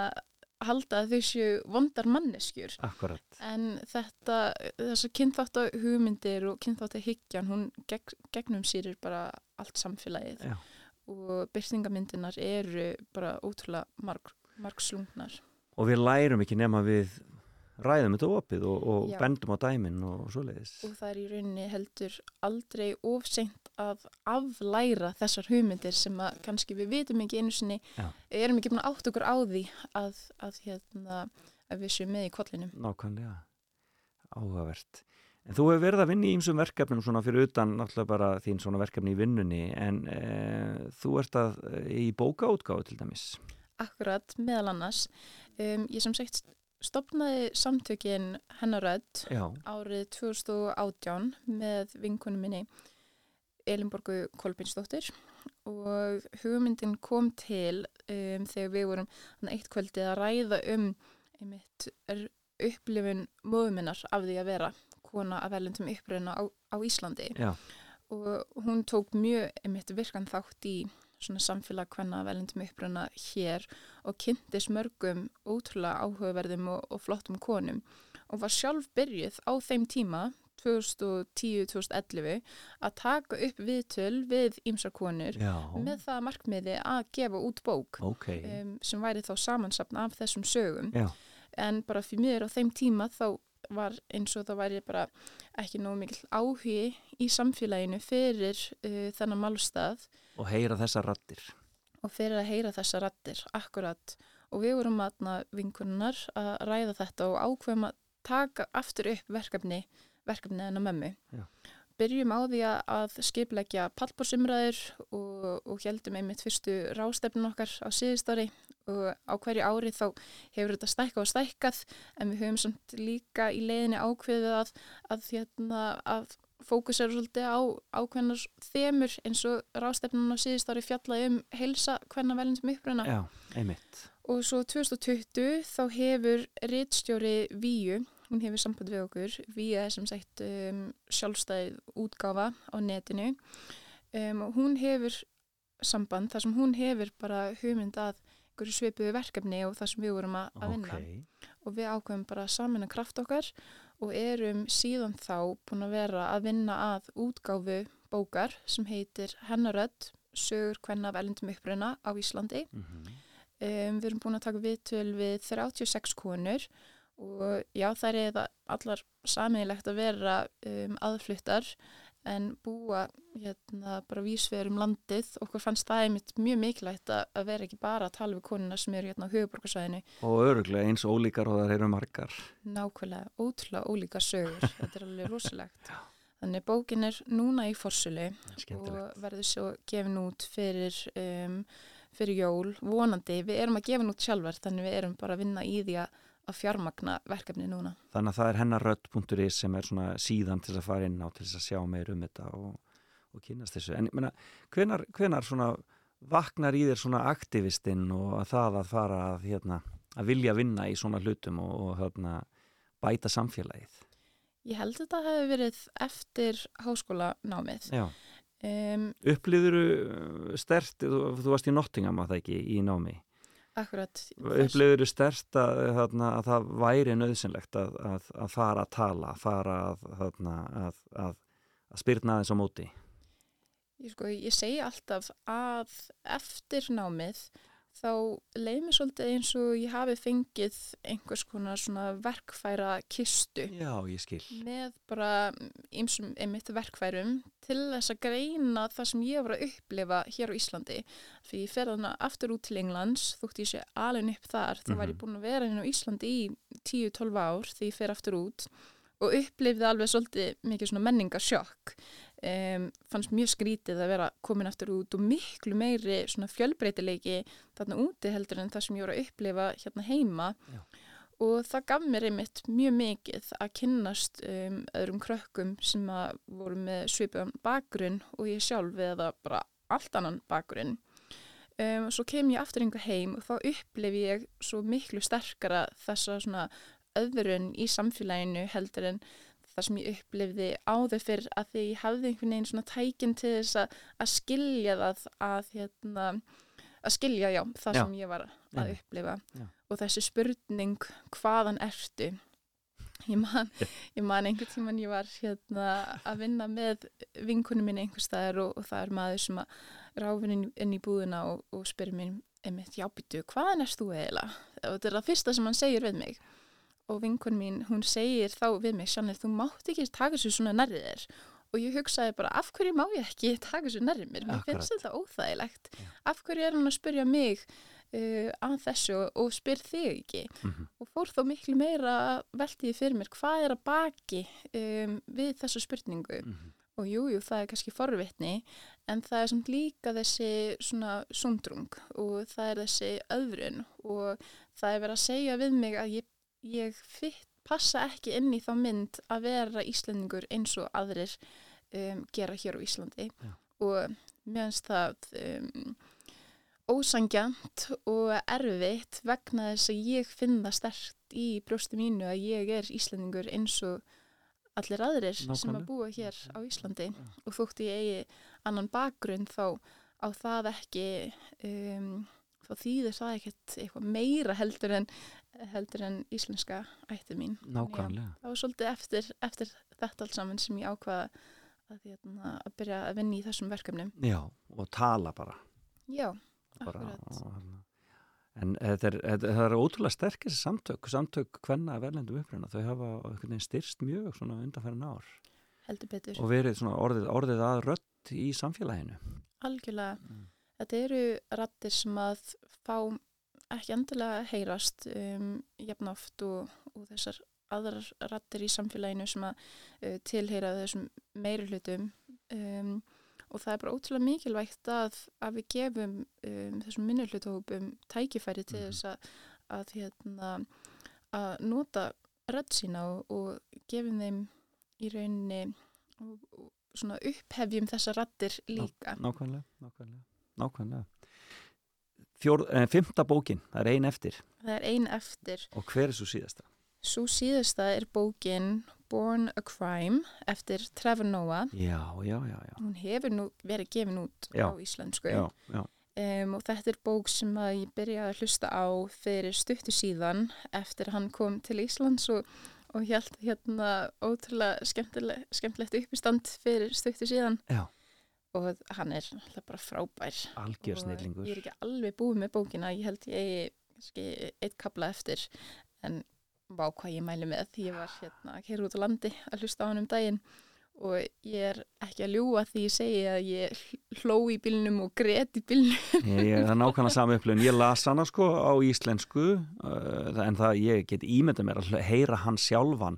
halda að þau séu vondar manneskjur akkurat. en þetta, þessar kynþátta hugmyndir og kynþátta hyggjan hún geg, gegnum sýrir bara allt samfélagið Já. og byrtingamyndinar eru bara ótrúlega marg, margslungnar Og við lærum ekki nema við ræðum þetta opið og, og bendum á dæmin og svoleiðis. og það er í rauninni heldur aldrei ofseint að aflæra þessar hugmyndir sem að kannski við vitum ekki einu sinni Já. erum ekki búin að átt okkur á því að, að, hérna, að við séum með í kollinum Nákvæmlega, áhugavert. En þú hefur verið að vinna í ýmsum verkefnum svona fyrir utan náttúrulega bara þín svona verkefni í vinnunni en e, þú ert að í bókaútgáfu til dæmis. Akkurat, meðal annars um, ég sem sagt stopnaði samtökin hennarödd Já, árið 2018 með vinkunum minni Elinborgu Kolbinsdóttir og hugmyndin kom til um, þegar við vorum eitt kvöldið að ræða um einmitt upplifun móðuminnar af því að vera kona af velendum uppröðina á, á Íslandi. Já, og hún tók mjög einmitt virkan þátt í svona samfélag hvenna velendum uppröðina hér og kynntist mörgum ótrúlega áhugaverðum og, og flottum konum og var sjálf byrjuð á þeim tíma 2010-2011 að taka upp viðtöl við ýmsar konur já, með það markmiði að gefa út bók ok, um, sem væri þá samansapna af þessum sögum. Já, en bara fyrir mér á þeim tíma þá var eins og það væri bara ekki nógu mikil áhugi í samfélaginu fyrir uh, þennan málstað og heyra þessar rattir. og fyrir að heyra þessa rattir, akkurat og við vorum aðna vinkunnar að ræða þetta og ákveðum að taka aftur upp verkefni verkefni en að mömmu. Já. Byrjum á því að- skipleggja pallbórsumræður og, og heldum einmitt fyrstu rástefnun okkar á síðustári og á hverju ári þá hefur þetta stækkað og stækkað en við höfum samt líka í leiðinni ákveðið að, að, hérna, að fókus eru svolítið á ákveðnar þemur eins og rástefnun á síðustári fjallaði um heilsa hvernig velins uppruna Já, einmitt. og svo 2020 þá hefur rittstjóri Víu, hún hefur samband við okkur, Víu er sem sagt um, sjálfstæð útgáfa á netinu um, og hún hefur samband þar sem hún hefur bara hugmynd að einhverju svipuðu verkefni og það sem við vorum að, að vinna Ok, og við ákveðum bara að samina kraft okkar og erum síðan þá búin að vera að vinna að útgáfu bókar sem heitir Hennarödd, sögur hvenna af elendum uppruna á Íslandi. Mhm. Um, við erum búin að taka viðtöl við 36 konur og já það er allar sameiginlegt að vera um, aðfluttar en búa hérna bara vísvegar um landið. Okkur fannst það einmitt mjög mikilvægt að, að vera ekki bara að tala við konuna sem eru hérna á höfuborgarsvæðinu Og öruglega eins ólíkar og það eru margar. nákvæmlega ótrúlega ólíka sögur [LAUGHS] þetta er alveg rosalegt þannig bókin er núna í Skemmtilegt. og verður svo gefin út fyrir, um, fyrir jól vonandi, við erum að gefa út sjálfar þannig við erum bara að vinna í því að, að fjármagna verkefni núna Þannig að það er hennarrödd.is sem er svona síðan til að fara inn á til þess að sjá meir um þetta og, og kynast þessu. En ég meina, hvenar, hvenar svona vaknar í þér svona aktivistinn og að það að fara að, hérna, að vilja vinna í svona hlutum og, og hérna, bæta samfélagið? ég held að þetta hefur verið eftir háskólanámið Já. um, Upplýður stert, þú, þú varst í Nottingham að það ekki í námi. Akkurat Upplýður stert að, þarna, að það væri nöðsynlegt að, að, að fara að tala, fara að, þarna, að, að, að spyrna aðeins á móti. Ég, sko, ég segi alltaf að eftir námið þá leið mér svolítið eins og ég hafi fengið einhvers konar svona verkfæra kistu Já, ég skil. með bara ymsum einmitt verkfærum til þess að greina það sem ég var að upplifa hér á Íslandi. Því ég fer þarna aftur út til Englands, þótt ég sé alveg upp þar, þá var ég búin að vera inn á Íslandi í 10-12 ár því ég fer aftur út og upplifði alveg svolítið mikið svona menningarsjokk. Um, fannst mjög skrítið að vera komin aftur út og miklu meiri svona fjölbreytileiki þarna úti heldur en það sem ég voru að upplifa hérna heima Já. og það gaf mér einmitt mjög mikið að kynnast um, öðrum krökkum sem að voru með svipuðan bakgrunn og ég sjálf eða bara allt annan bakgrunn um, svo kem ég aftur einhver heim og þá upplifi ég svo miklu sterkara þessa svona öðrun í samfélaginu heldur en það sem ég upplifði áður fyrir að því ég hafði einhvern veginn svona tækin til þess að, að skilja það að hérna að skilja, já, það Já. sem ég var að upplifa Já. og þessi spurning hvaðan ertu ég man, ég man einhvern tíman ég var hérna að vinna með vinkunum minni einhvers staðar og, og það er maður sem að ráfin inn, í búðina og, og spyrir mér einmitt, já býtu, hvaðan erst þú eiginlega? Þetta er það fyrsta sem hann segir við mig og vinkun mín, hún segir þá við mig, Sjanil, þú mátt ekki taka þessu svona nærrið þér. Og ég hugsaði bara, af hverju má ég ekki [LAUGHS] taka þessu nærrið mér, mér finnst þetta óþægilegt. Af hverju er hann að spyrja mig uh, að þessu og, spyr þig ekki? Mhm. og fór þó miklu meira að velti því fyrir mér, hvað er að baki um, við þessu spurningu? Mhm. og jújú, jú, það er kannski forvitni en það er samt líka þessi svona sundrung og það er þessi öðrun og það er verið að segja við mig að ég, ég fitt, passa ekki inn í þá mynd að vera Íslendingur eins og aðrir um, gera hér á Íslandi Já. og meðanst það um, ósangjant og erfitt vegna þess að ég finn það stert í brjóstu mínu að ég er Íslendingur eins og allir aðrir sem Nákvæmlega. að búa hér á Íslandi og þótt ég eigi annan bakgrunn þá á það ekki um, þá þýðir það ekkert eitthvað meira heldur en, heldur en íslenska ætti mín. Nákvæmlega. Það var svolítið eftir, eftir þetta allt saman sem ég ákvaða að, hérna, að byrja að vinna í þessum verkefnum. Já, og tala bara. Já, bara akkurat. og, hérna. en er, þetta, það er ótrúlega sterk þessi samtök, samtök hvenna af erlendum uppruna, þau hafa styrst mjög svona undanfærin ár Heldur betur. og verið orðið, orðið að rödd í samfélaginu Algjörlega. Mm. Þetta eru rattir sem að fá ekki endilega heyrast um, jafn oft og, og þessar aðrar rattir í samfélaginu sem að uh, tilheyra þessum meiri hlutum um, og það er bara ótrúlega mikilvægt að, að við gefum um, þessum minni hluthópum tækifæri til þess að, að, hérna, að nota rödd sína og, og gefum þeim í rauninni og, og upphefjum þessa rattir líka. Nákvæmlega, nákvæmlega, nákvæmlega. Fjór, eh, fymta bókin, það er ein eftir Það er ein eftir. og hver er svo síðasta? Svo síðasta er bókin Born a Crime eftir Trevor Noah. Já, já, já, já. Hún hefur nú verið gefin út Já. á íslensku Já, já, um, og þetta er bók sem að ég byrjaði að hlusta á fyrir stuttu síðan eftir hann kom til Íslands og, og held hérna ótrúlega skemmtilegt uppistand fyrir stuttu síðan já. Og hann er alltaf bara frábær. Algjör Og snillingur. Ég er ekki alveg búið með bókina, ég held ég eitt kapla eftir en vá hvað ég mæli með því ég var hérna að kæra út á landi að hlusta á hann um daginn og ég er ekki að ljúa því ég segi að ég hl- hló í bílnum og grét í bílnum. Ég, það er nákvæmlega sami upplifun. Ég las hana sko á íslensku uh, en það ég get ímynda mér að heyra hann sjálfan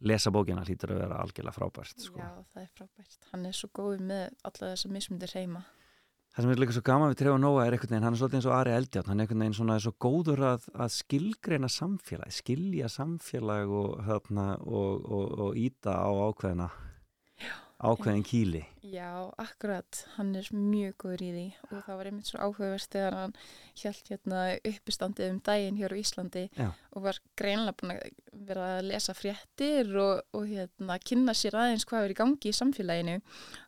lesa bókina hlýtur að vera algjörlega frábært sko. Já, það er frábært. Hann er svo góð með alla þessa mismundir heima. Það sem er líka svo gaman við Trevor Noah er einhvern veginn, hann er svolítið eins og Ari Eldjátt, hann er einhvern veginn svona svo góður að, að skilgreina samfélag, skilja samfélag og, þarna, og, og, og íta á ákveðina, ákveðin kýli. Já, akkurat, hann er mjög góður í því og það var einmitt svo áhugavert þegar hann hjælt hérna uppistandið um daginn hér á Íslandi Já. og var greinlega búin að vera að lesa fréttir og, og hérna kynna sér aðeins hvað er í gangi í samfélaginu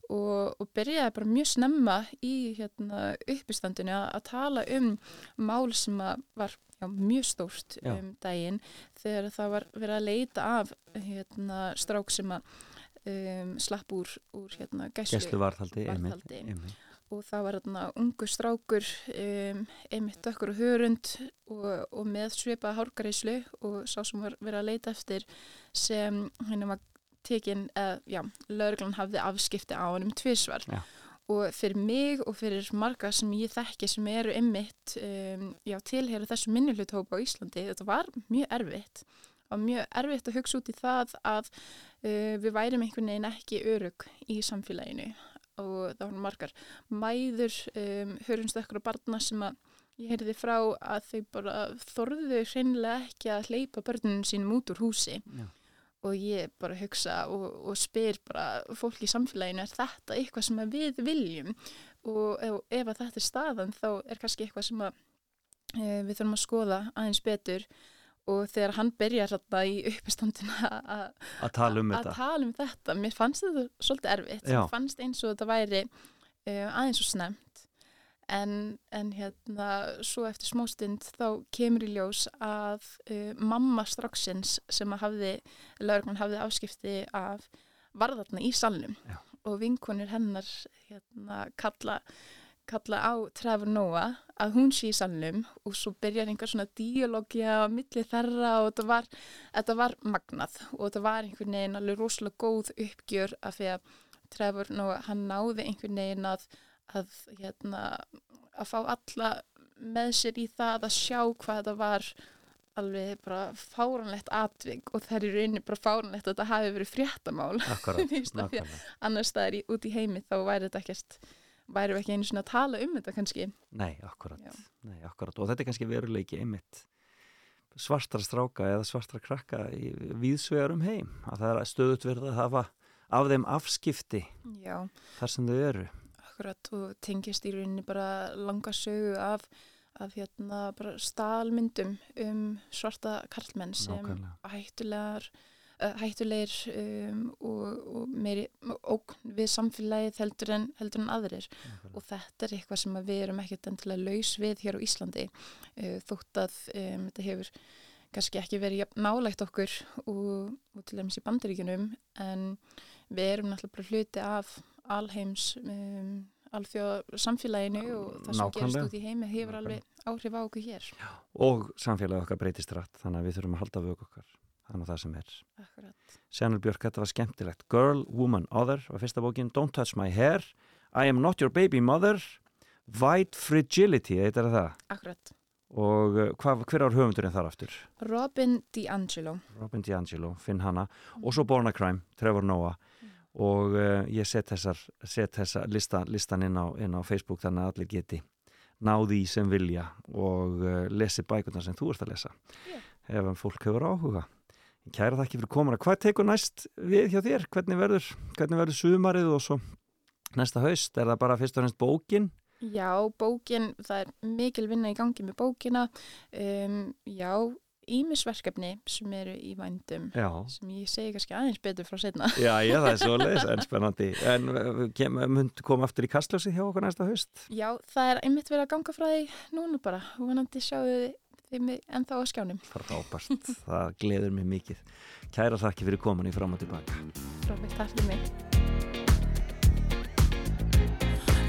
og, og byrjaði bara mjög snemma í hérna uppistandinu að, að tala um mál sem var já, mjög stórt Já. um daginn þegar það var verið að leita af hérna strák sem að um, slapp úr, úr hérna gæslu, varðhaldi, og það var hérna ungu strákur um, einmitt dökkur og hörund og, og með svipaða hárgaríslu og sá sem var verið að leita eftir sem henni var tekin, eða já, lauruglan hafði afskipti á hann um tvísvar Já. og fyrir mig og fyrir marga sem ég þekki sem eru einmitt um, já, tilheyra þessu minnilhuthópa á Íslandi, þetta var mjög erfitt. Og mjög erfitt að hugsa út í það að uh, við værim einhvern veginn ekki örug í samfélaginu og það var margar mæður, um, hörumstökkur og barna sem að ég heyrði frá að þau bara þorðu hreinlega ekki að hleypa börnunum sínum út úr húsi. Já. og ég bara hugsa og, og spyr bara fólk í samfélaginu er þetta eitthvað sem við viljum? Og ef, ef að þetta er staðan þá er kannski eitthvað sem að e, við þurfum að skoða aðeins betur og þegar hann byrjar þarna í uppistandina að tala um tala um þetta, mér fannst þetta svolítið erfitt, mér fannst eins og þetta væri uh, aðeins og snemt en, en hérna svo eftir smóstund þá kemur í ljós að uh, mamma straxins sem að hafði, lauruglan hafði afskipti af varðarna í salnum. Já. og vinkonir hennar hérna kalla kalla á Trevor Noah að hún sé í salnum og svo byrjar einhver svona díalógia á milli þeirra og þetta var, þetta var magnað og þetta var einhvern veginn alveg rosalega góð uppgjör af því að Trevor Noah, hann náði einhvern veginn að, að, hérna, að fá alla með sér í það að sjá hvað þetta var alveg bara fáranlegt atvik og það er í rauninni bara fáranlegt að þetta hafi verið fréttamál. Akkurat, Mér finnst það annars staðar í, út í heimi þá væri þetta ekkert væri við ekki einu svona að tala um þetta kannski Nei, akkurat. Nei, akkurat. Og þetta er kannski veruleiki einmitt svartra stráka eða svartra krakka í víðsvegar um heim. Að það er stöðut verið að hafa af þeim afskipti Já, þar sem þau eru. akkurat og tengist í rauninni bara langa sögu af, af hérna bara staðalmyndum um svarta karlmenn sem Nákvæmlega. hættulegar hættulegir um, og, og meiri ógn við samfélagið heldur en, heldur en aðrir og þetta er eitthvað sem við erum ekkert endilega laus við hér á Íslandi uh, þótt að um, þetta hefur kannski ekki verið nálægt okkur og, og til dæmis í bandaríkunum en við erum náttúrulega hluti af alheims um, alþjóða samfélaginu og það sem Nákvæmlega. gerist út í heimi hefur alveg áhrif á okkur hér. Og samfélagi okkar breytist rætt, þannig að við þurfum að halda vöku okkar. Þannig að það sem er. Akkurat. Sjanul Björk, þetta var skemmtilegt. Girl, Woman, Other var fyrsta bókin. Don't Touch My Hair. I Am Not Your Baby Mother. White Fragility, þetta er það. Akkurat. og uh, hvað, hver ár höfundurinn þar aftur? Robin DiAngelo Robin DiAngelo, Finn Hanna og svo Born a Crime, Trevor Noah og uh, ég set, þessar, set þessa lista, listan inn á, inn á Facebook þannig að allir geti náði í sem vilja og uh, lesi bækurnar sem þú ert að lesa ef hann fólk hefur áhuga Kæra þakki fyrir komuna. Hvað tekur næst við hjá þér? Hvernig verður, hvernig verður sumarið og svo næsta haust? Er það bara fyrst og næst bókin? Já, bókin, það er mikil vinna í gangi með bókina um, Já, ímisverkefni sem eru í vændum Já. sem ég segi kannski aðeins betur frá setna Já, já, það er svo leiðis, en [LAUGHS] spennandi. En uh, mynd koma aftur í kastljósi hjá okkur næsta haust? Já, það er einmitt verið að ganga frá því núna bara vonandi sjáum við þeim ennþá á skjánum Frábært, [LAUGHS] það gleður mig mikið. Kæra þakki fyrir komin í fram og tilbaka. Frábært, takk fyrir mig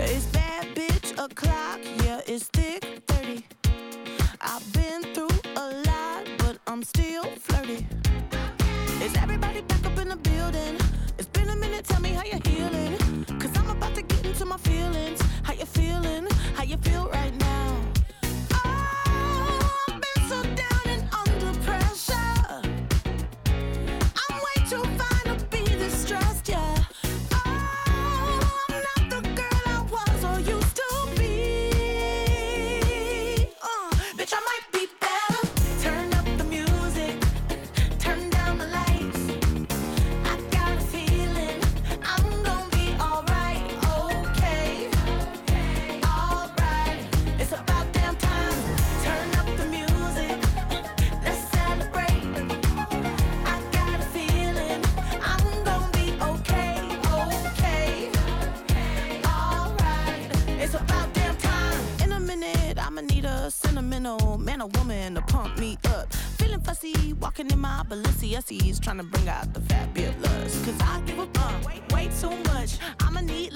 It's bad bitch o'clock, yeah, it's thick 30. I've been through a lot, but I'm still flirty. Is everybody back up in the building? It's been a minute, tell me how you're healing. Cause I'm about to get into my feelings. How you feeling? How you feel right now? Balenciennes, trying to bring out the fabulous. Cause I give a fuck way, way too much. I'ma need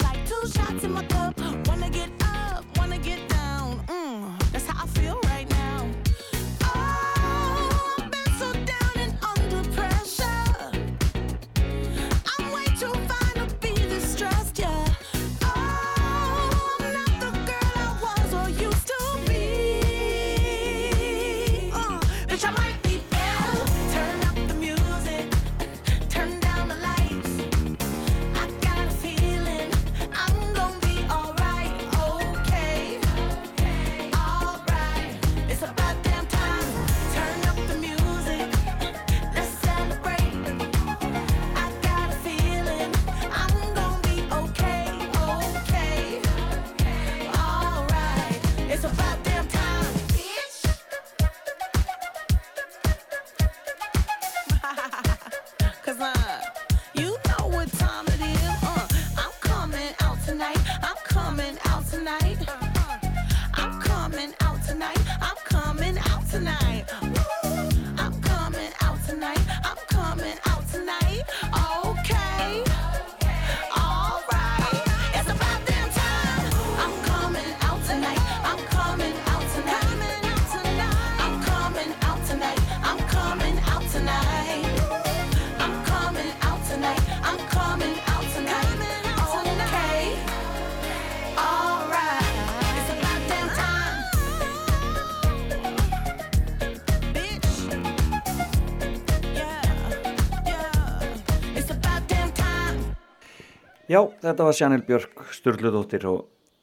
Já, þetta var Sjanil Björk Sturludóttir og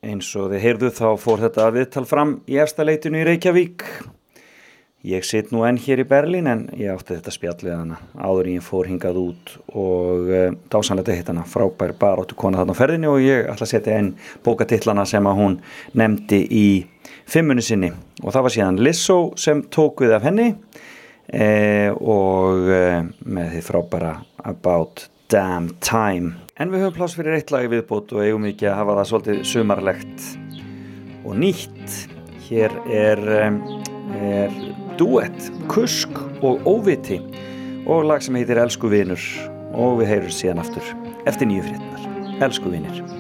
eins og þið heyrðu þá fór þetta viðtal fram í efsta leitinu í Reykjavík. Ég sitt nú enn hér í Berlín en ég átti þetta spjallið hana áður ég fór hingað út og uh, dásanlega hitt hana frábær baráttu kona þarna á ferðinni og ég ætla að setja einn bókatillana sem að hún nefndi í fimmunni sinni og það var síðan Lissó sem tók við af henni eh, og eh, með því frábæra About Damn Time en við höfum pláss fyrir eitt lagi viðbót og eigum ekki að hafa það svolítið sumarlegt og nýtt. Hér er, er duett, kusk og óviti og lag sem heitir Elsku vinur og við heyrum síðan aftur eftir nýju frétnar Elsku vinir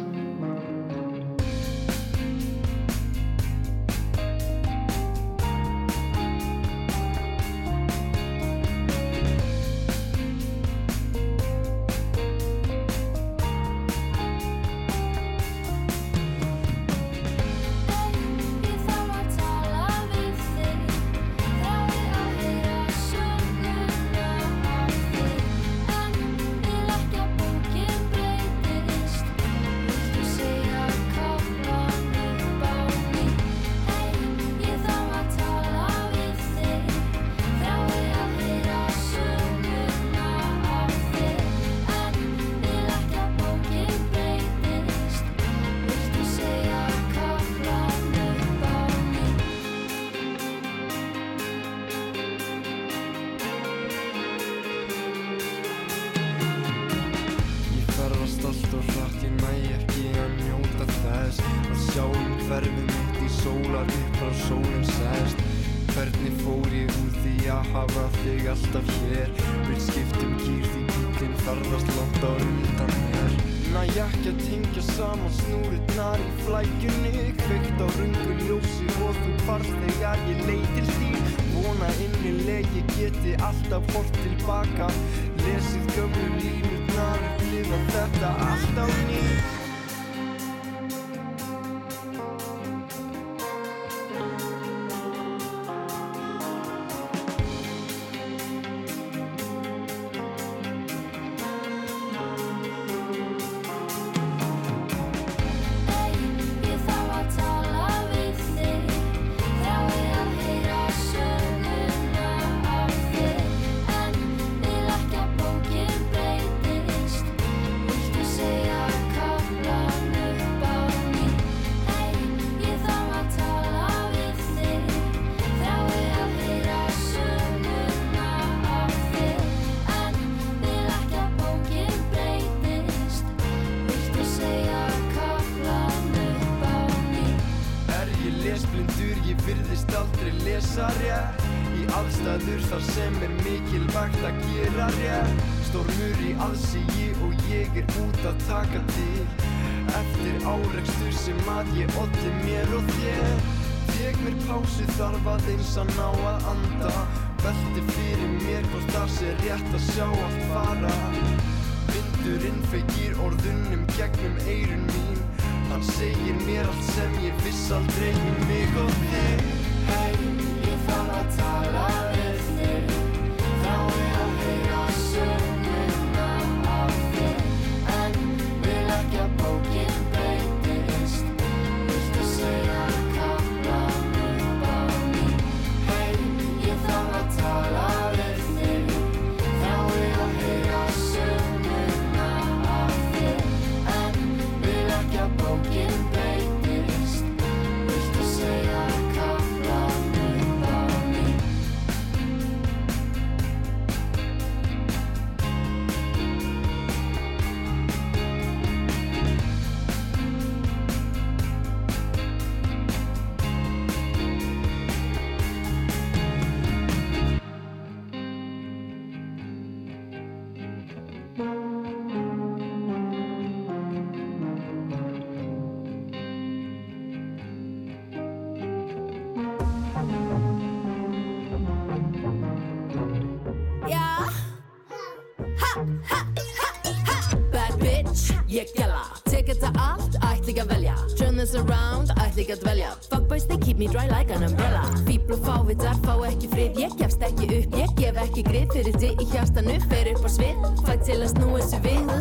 ekki að dvelja. Fuckboys, they keep me dry like an umbrella. Fíbl og fávitar, fá ekki frið. Ég gefst ekki upp, ég gef ekki grið. Fyrir þig í hjartanu, fer upp á svið. Fætt til að snúa þessu við.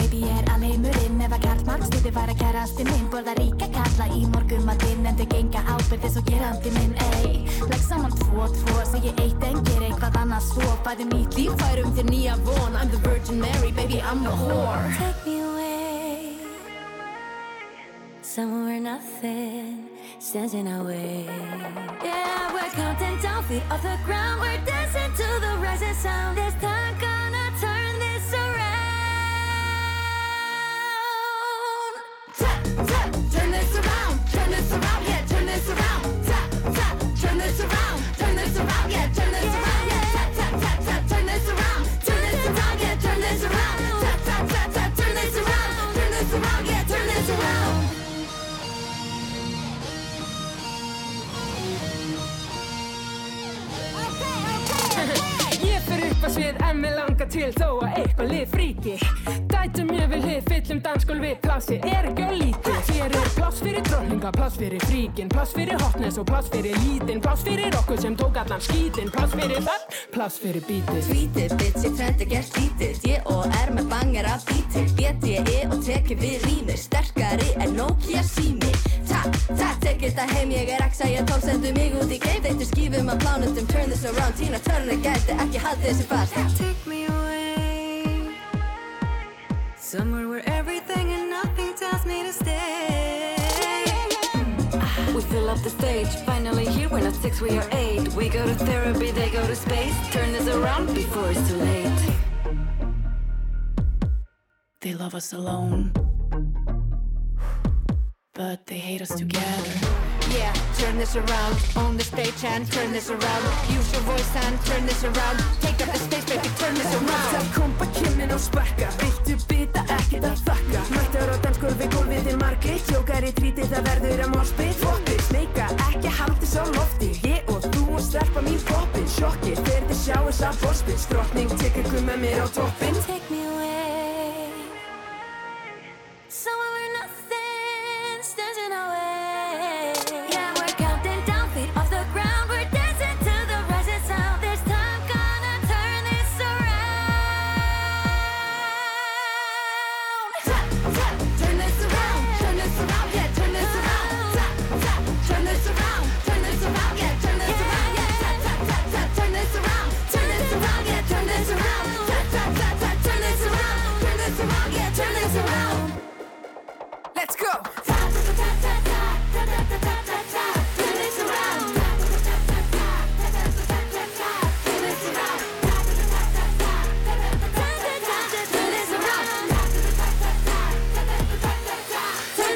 Baby ég er alheimurinn. Ef að karlmark Stýpi var að kærasti minn Borða ríka kalla í morgumatinn En þau genga ábyrði svo gerandi minn ey. Legg saman tvo, tvo Segi eitt en ger eitthvað annað svo. Fæðu nýtt líf Færum þér nýja von. I'm the Virgin Mary, baby, I'm the whore Somewhere nothing stands in our way. Yeah, we're counting down Feet off the ground. We're dancing to the rising sound This time Ég fer upp að svið en mér langar til þó að eitthvað lið fríki. Dætum ég vil hið fyllum dansgólfi Plassi er ekki á lítið? Hér er pláss fyrir dróninga, pláss fyrir fríkin Pláss fyrir hotness og pláss fyrir lítinn Pláss fyrir okkur sem tók allan skítinn Pláss fyrir það, pláss fyrir bítið. Tweetið, bitch, ég trendi gert lítið. Ég og er með banger af bítið BTE og teki við rýmur Sterkari en Nokia sími Þetta heim Ég er exa, ég tók sendu mig út í geif Þeittu skífum að plánutum Turn this around, Tina Turner gæti ekki haldið þessi fast. Take me away. Somewhere where everything and nothing tells me to stay. We fill up the stage. Finally here, we're not six, we are eight. We go to therapy, they go to space. Turn this around before it's too late. They love us alone but they hate us together. Yeah, turn this around on the stage and turn this around. Use your voice and turn this around. Take up the stage, baby, turn this around. Það kompa kynnin og spekka Viltu bita ekkert að þakka. Mættur á dansgólfi gólfið til margir Tjókar í tríti það verður að morspið Fokkir, smeika, ekki haldi svo lofti. Ég og þú og stelpa mín poppin Sjokkir, þegar þið sjá þess að borspil Strotning, ykkur með mér á toppin Take me away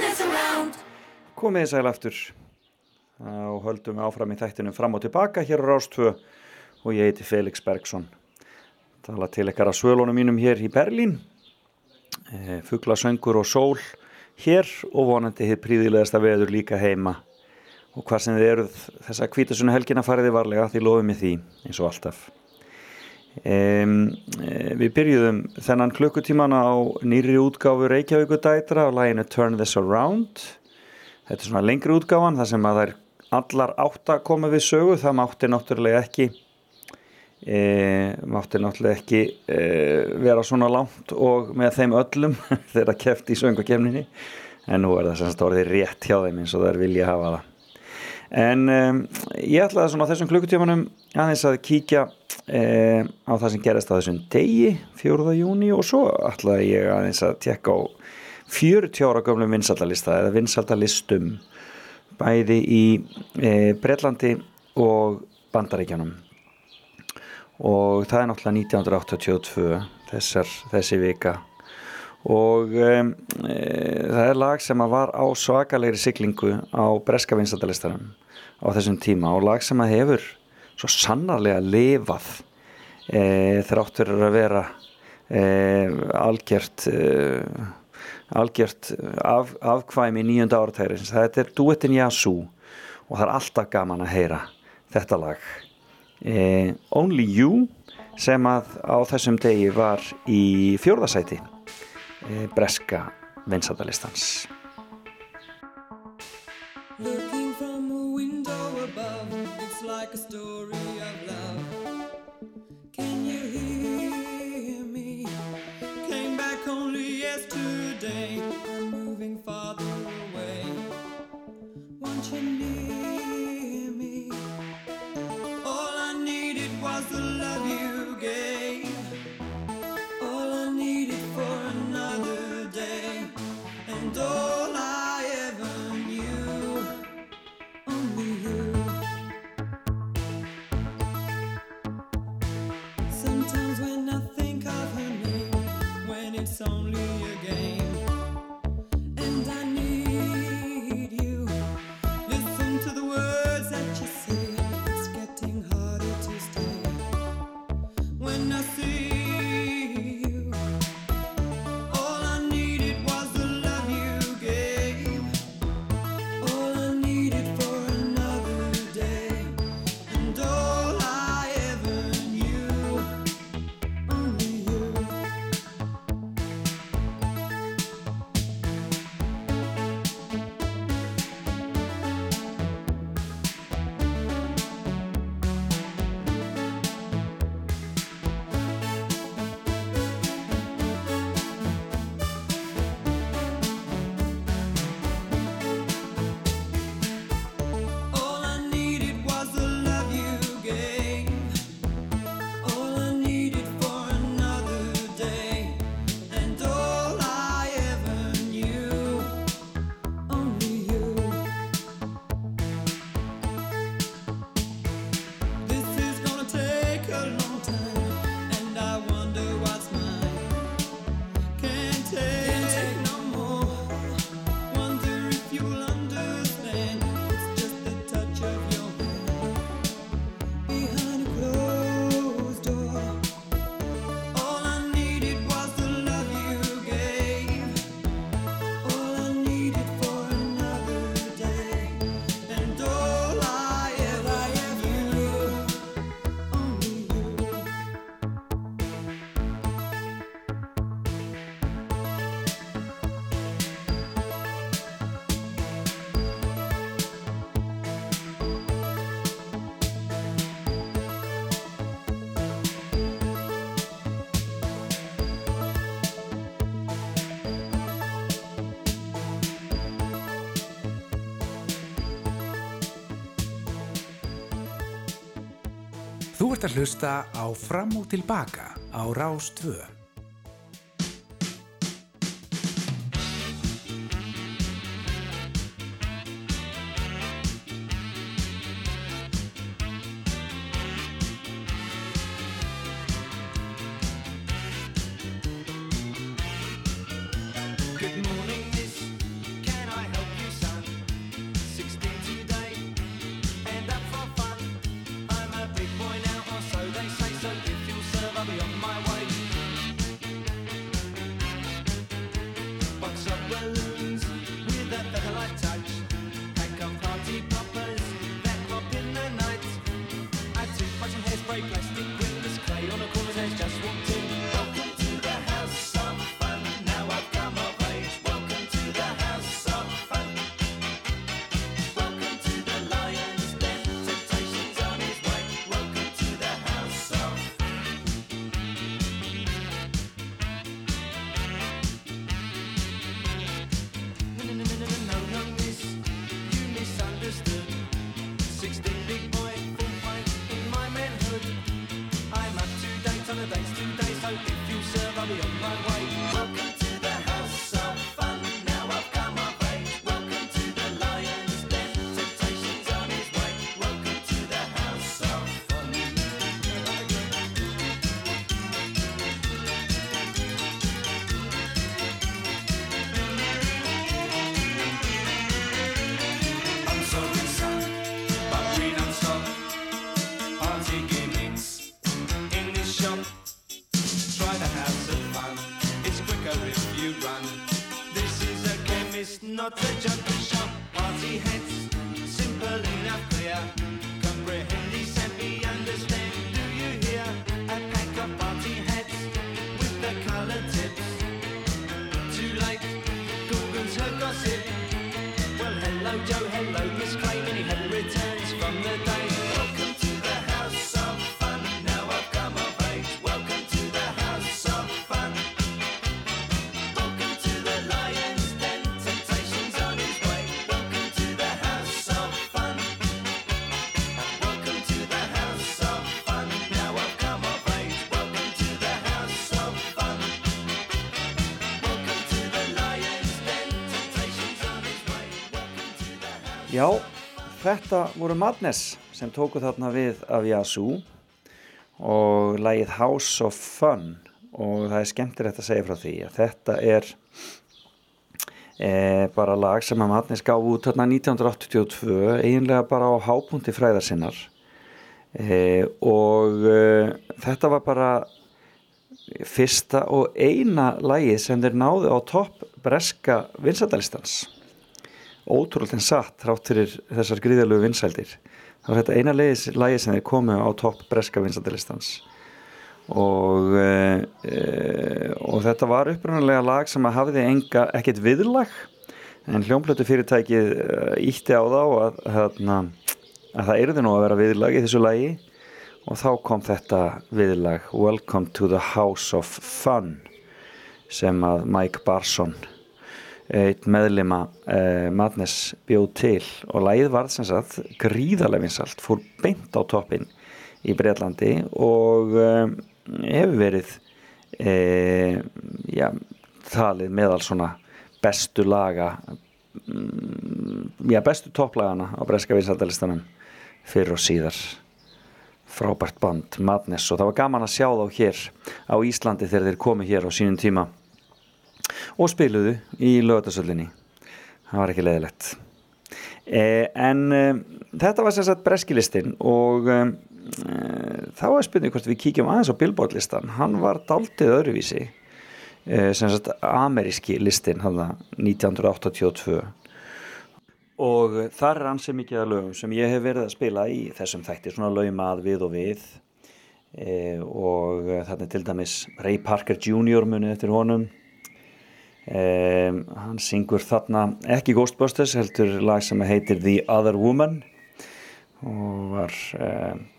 this around. Komið þið sæl aftur. Og höldum áfram í þættinu fram og tilbaka hér á Rástvö og ég heiti Felix Bergsson tala til ykkar að svölunum mínum hér í Berlín. E, fugla, söngur og sól hér og vonandi hitt príðilegasta veður líka heima. Og hvað sem þið eruð þessa kvítasunni helgina fariði varlega því lofum við því eins og alltaf. Um, við byrjuðum þennan klukkutíman á nýri útgáfu Reykjavíku dætra á læginu Turn This Around. Þetta er svona lengri útgáfan þar sem að þær allar átt að koma við sögu það mátti náttúrulega ekki e, mátti náttúrulega ekki e, vera svona langt og með þeim öllum [LAUGHS] þeirra keft í söngakefninni en nú er það semst orðið rétt hjá þeim eins og þær vilja hafa það en um, ég ætlaði svona á þessum klukkutímanum aðeins að kíkja á það sem gerist á þessum degi 4. júni og svo ætlaði ég aðeins að tekka á 40 ára gömlum vinsaldalista eða vinsaldalistum bæði í e, Breitlandi og Bandaríkjanum og það er náttúrulega 1982 þessar, þessi vika. Og um, e, það er lag sem var á svakalegri siglingu á breska vinsaldalistanum á þessum tíma og lag sem hefur svo sannarlega lifað e, þráttur að vera e, algjört e, algjört af, afkvæmi nýjönda áratæri þetta er duetin Yasu og það er alltaf gaman að heyra þetta lag e, Only You sem að á þessum degi var í fjórðasæti e, breska vinsaldalistans Looking from a window above, it's like a story of love. Can you hear me? Came back only yesterday. I'm moving farther Þú ert að hlusta á Fram og Tilbaka á Rás þetta voru Madness sem tóku þarna við af Yazoo og lagið House of Fun. Og það er skemmtilegt að segja frá því að þetta er e, bara lag sem að Madness gaf út þarna 1982 eiginlega bara á hápunkti fræðarsinnar e, og e, þetta var bara fyrsta og eina lagið sem þeir náðu á topp breska vinsættalistans ótrúlega en satt þrátt fyrir þessar gríðalögu vinsældir. Það var þetta eina lagi sem þeir komu á topp breska vinsættalistans og e, og þetta var upprunalega lag sem að hafiði enga, ekkert viðlag en hljómblötu fyrirtækið ítti á þá að, að, að það erði nú að vera viðlag í þessu lagi. Og þá kom þetta viðlag Welcome to the House of Fun sem að Mike Barson eitt meðlima uh, Madness bjóð til og lagið varð sem sagt gríðarlega vinsalt, fór beint á toppin í Breitlandi og uh, hefur verið uh, já, talið meðal svona bestu laga um, já, bestu topplagana á breska vinsaldalistanum fyrir og síðar. Frábært band, Madness og það var gaman að sjá þá hér á Íslandi þegar þeir komu hér á sínum tíma og spiluðu í lögatarsöllinni það var ekki leðilegt eh, en eh, þetta var sagt breskilistinn og eh, þá er spurning hvort við kíkjum aðeins á Billboard listan hann var daldið öðruvísi sem sagt ameríski listin 1982 og þar er ansið mikið að lögum sem ég hef verið að spila í þessum þætti svona laumað við og við. E, og þarna til dæmis Ray Parker Jr. munið eftir honum e, hann syngur þarna ekki Ghostbusters heldur lag sem heitir The Other Woman og var e,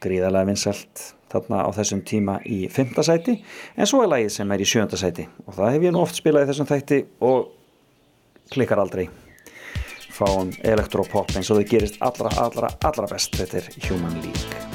gríðarlega vinsalt þarna á þessum tíma í fymta sæti. En svo er lagið sem er í sjönda sæti og það hef ég nú oft spilað í þessum þætti og klikkar aldrei. Fáum elektropop eins og það gerist allra, allra, allra best. Þetta er Human League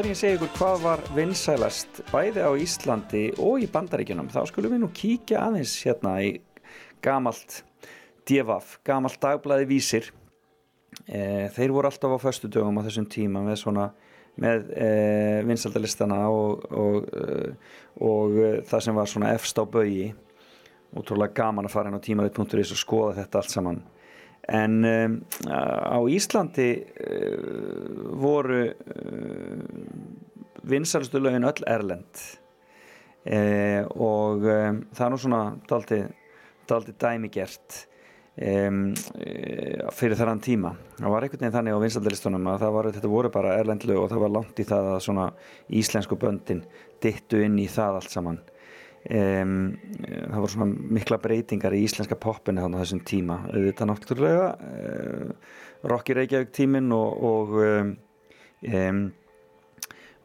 áður en ég segi ykkur hvað var vinsælast bæði á Íslandi og í Bandaríkjunum þá skulum við nú kíkja aðeins hérna í gamalt DFF, gamalt dagblæði vísir. E, þeir voru alltaf á föstu dögum á þessum tíma með svona með e, vinsaldalistana og, og, e, og e, það sem var svona efst á bögi útrúlega gaman að fara inn á tímarit.is og skoða þetta allt saman en um, á Íslandi uh, voru uh, vinsælstu lögin öll erlend. Uh, og um, það er nú svona daldi, daldi dæmigert um, uh, fyrir þarann tíma. Það var einhvern veginn þannig á vinsaldalistunum að var, þetta voru bara erlend lög og það var langt í það að svona íslensku böndin dittu inn í það allt saman um, það voru svona mikla breytingar í íslenska poppinu þannig á þessum tíma. Þetta náttúrulega uh, Rocky Reykjavík tímin og og, um,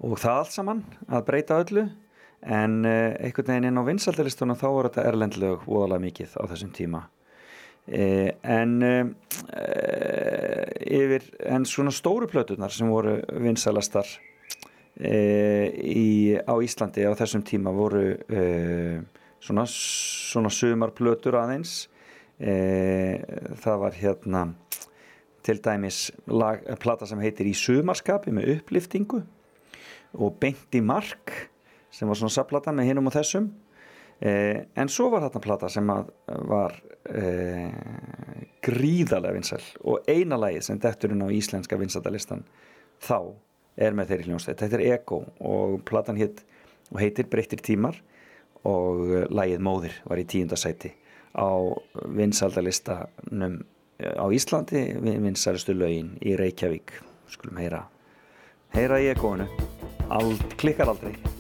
og það allt saman að breyta öllu. En uh, einhvern veginn inn á vinsaldalistuna þá voru þetta erlendlög voðalega mikið á þessum tíma. Uh, en yfir en svona stóru plötunar sem voru vinsalastar í, á Íslandi á þessum tíma voru e, svona, svona sumarplötur aðeins. E, það var hérna til dæmis lag, plata sem heitir Í sumarskapi með uppliftingu og Beint í mark sem var svona sapplata með hinum og þessum. E, en svo var þarna plata sem var e, gríðarlega vinsæl og eina lagið sem detturinn á íslenska vinsætalistan þá er með þeirri hljómsveit. Þetta er Ego og platan hitt og heitir Breyttir tímar og lagið Móðir var í tíundasæti á vinsaldalistanum á Íslandi vinsælustu lögin í Reykjavík. Skulum heyra heyra í Egoinu Ald, klikkar aldrei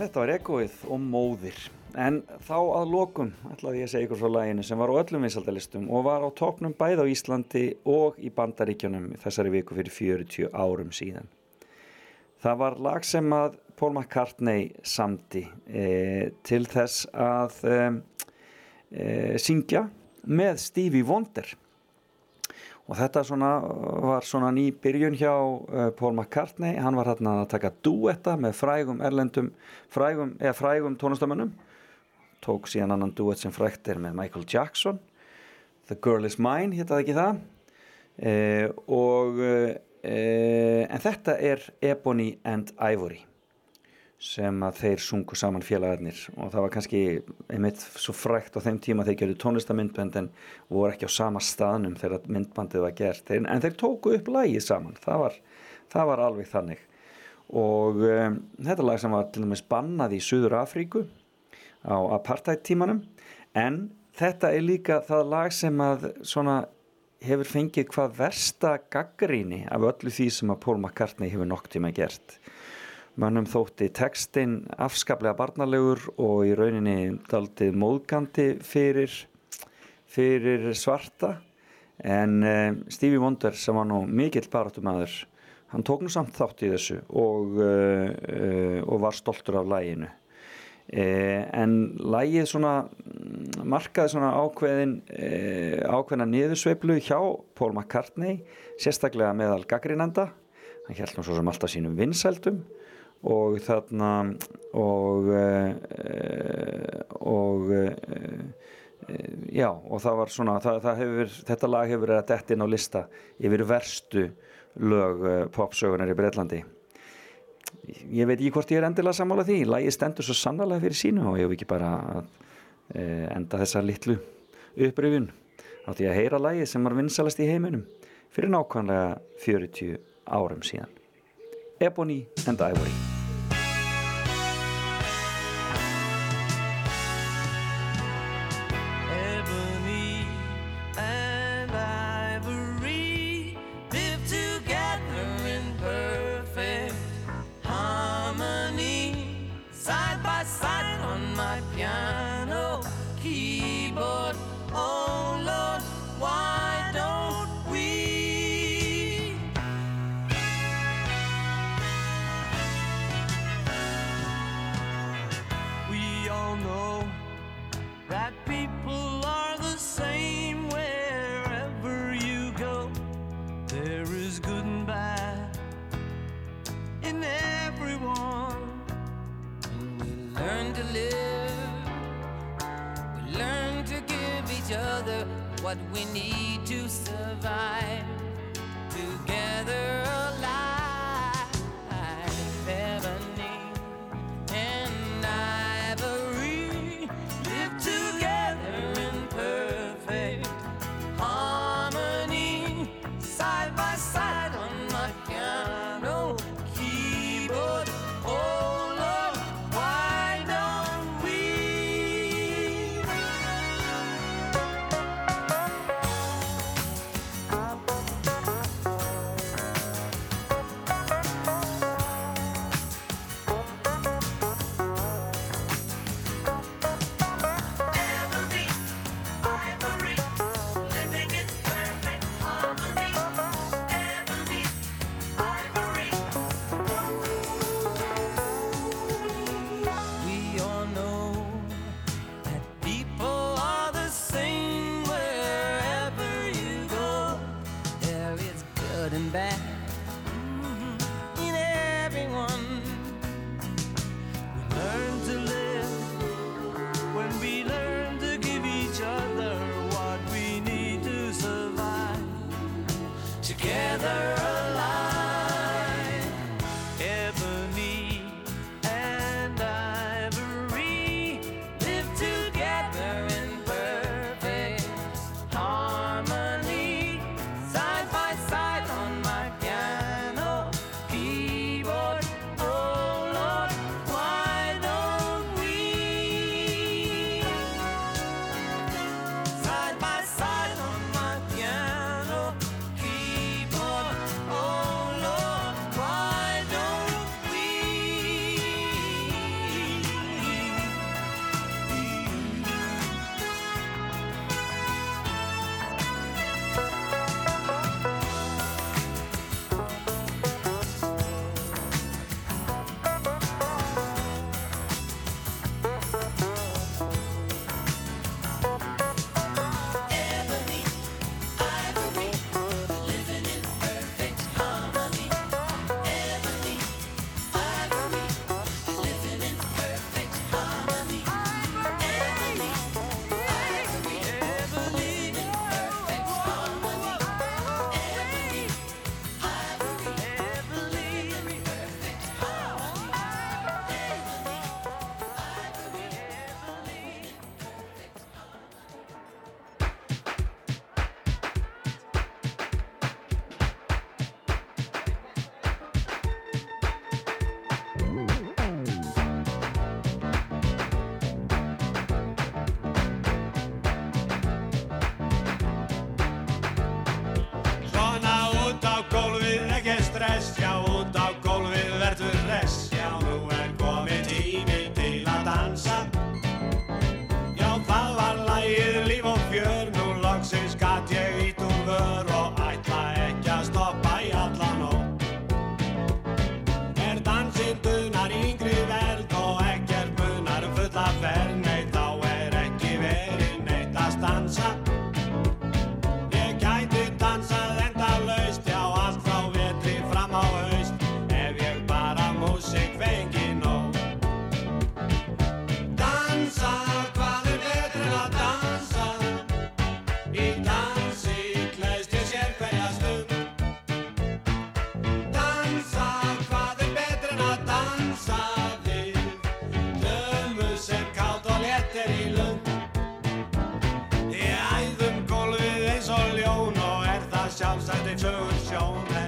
Þetta var Egoið og Móðir. En þá að lokum ætlaði ég að segja ykkur frá læginu sem var á öllum vinsaldalistum og var á topnum bæð á Íslandi og í Bandaríkjunum þessari viku fyrir 40 árum síðan. Það var lag sem að Paul McCartney samdi e, til þess að e, e, syngja með Stevie Wonder. Og þetta svona, var svona ný byrjun hjá uh, Paul McCartney, hann var hérna að taka duetta með frægum erlendum, frægum, eða frægum tónastamönnum, tók síðan annan duett sem frægt er með Michael Jackson, The Girl Is Mine, héttaði ekki það, uh, og, uh, en þetta er Ebony and Ivory sem að þeir sungu saman félagarnir. Og það var kannski einmitt svo frækt á þeim tíma þeir gerðu tónlistamindbönd en voru ekki á sama staðnum þegar myndbandið var gert. En þeir tóku upp lægið saman. Það var, það var alveg þannig. Og um, þetta lag sem var til dæmis bannað í Suður Afríku á apartheid tímanum en þetta er líka það lag sem að svona hefur fengið hvað versta gaggríni af öllu því sem að Paul McCartney hefur nokk tíma gert Mönnum þótti textin afskaplega barnalegur og í rauninni daldið móðgandi fyrir, fyrir svarta. En uh, Stevie Wonder sem var nú mikill baráttumæður hann tók nú samt þátt í þessu og, uh, uh, og var stoltur af læginu en lægið svona markaði svona ákveðin ákveðina niðursveiflu hjá Paul McCartney sérstaklega meðal gaggrínanda hann held nú svo sem alltaf sínum vinsældum og þarna og uh, og uh, já og það var svona það, það hefur, þetta lag hefur verið að detta inn á lista yfir verstu lög uh, popsögunar í Breitlandi ég veit ekki hvort ég er endilega sammála því. Lagi stendur svo sannlega fyrir sínu og ég hef ekki bara enda þessa litlu uppröfun á því að heyra lagi sem var vinsalast í heiminum fyrir nákvæmlega 40 árum síðan. Ebony and Ivory lotion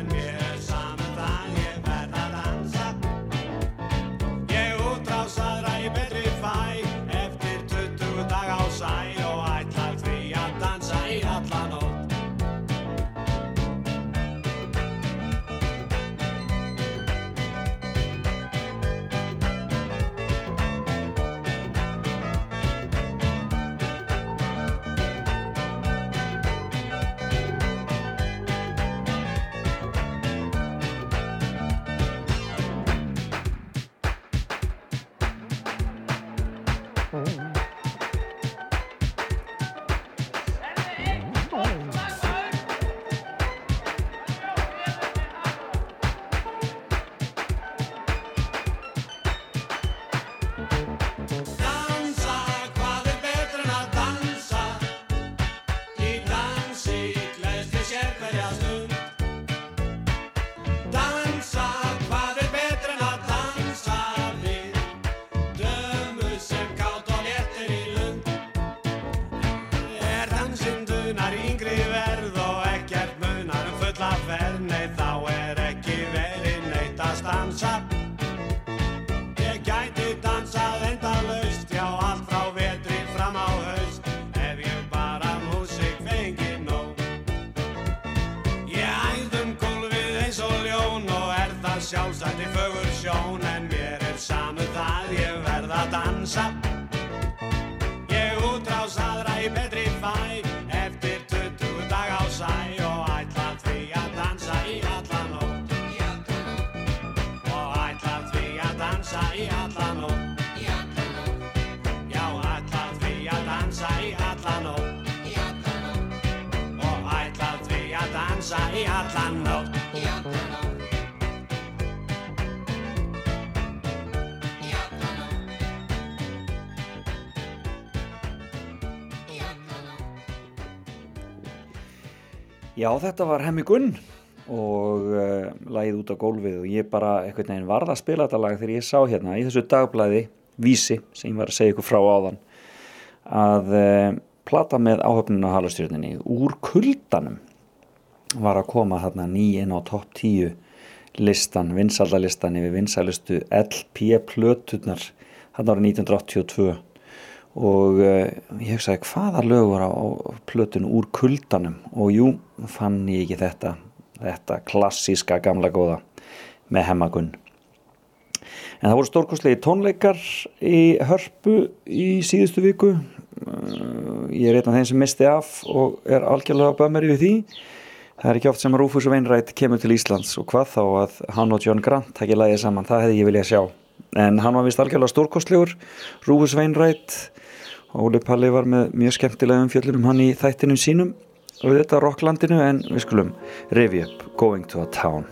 Já, þetta var Hemmi Gunn og uh, lagið út á gólfið og ég bara einhvern veginn varð að spila þetta lag þegar ég sá hérna í þessu dagblæði Vísi sem ég var að segja ykkur frá áðan að uh, plata með áhöfninu á halastjörninni úr kuldanum var að koma þarna nýinn á topp 10 listan, vinsaldalistan yfir vinsalistu LP plöturnar þarna árið 1982 og uh, ég hugsaði hvaða lög var á, plötun úr kuldanum? Og jú, fann ég ekki þetta þetta klassíska gamla góða með hemmagunn. En það voru stórkoslegi tónleikar í hörpu í síðustu viku. Uh, ég er einn af þeim sem misti af og er algjörlega bömmeri við því. Það er ekki oft sem Rúfus Veinrætt kemur til Íslands og hvað þá að hann og John Grant takki lagið saman, það hefði ég viljað sjá en hann var vist algjörlega stórkostlegur Rúfus Veinrætt Óli Palli var með mjög skemmtilega umfjöllur um hann í þættinum sínum. Og þetta Rocklandinu en við skulum revi upp Going to a Town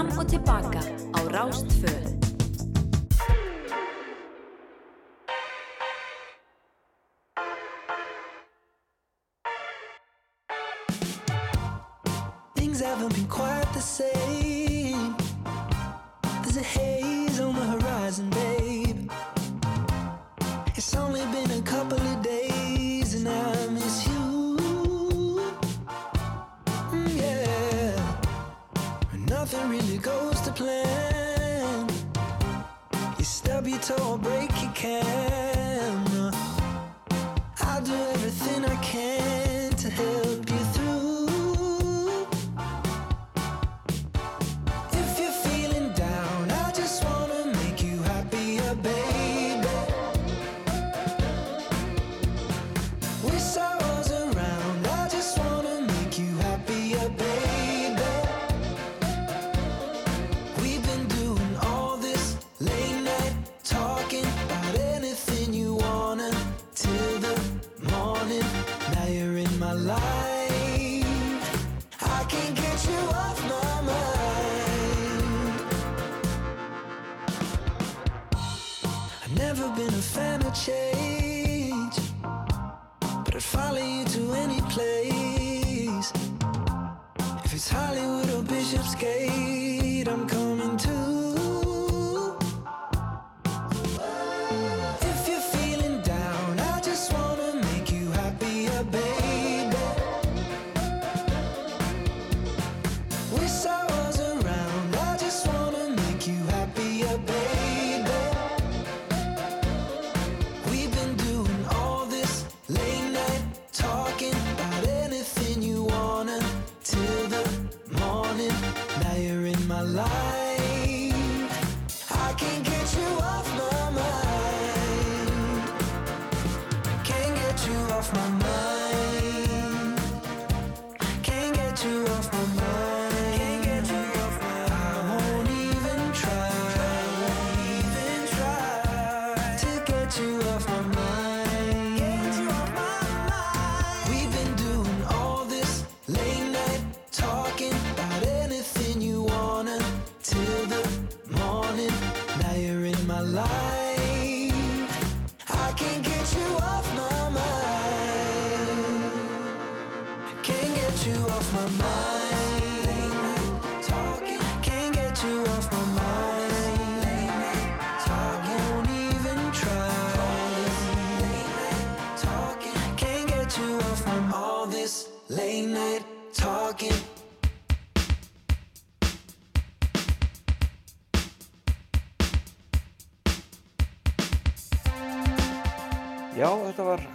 Fram og Tilbaka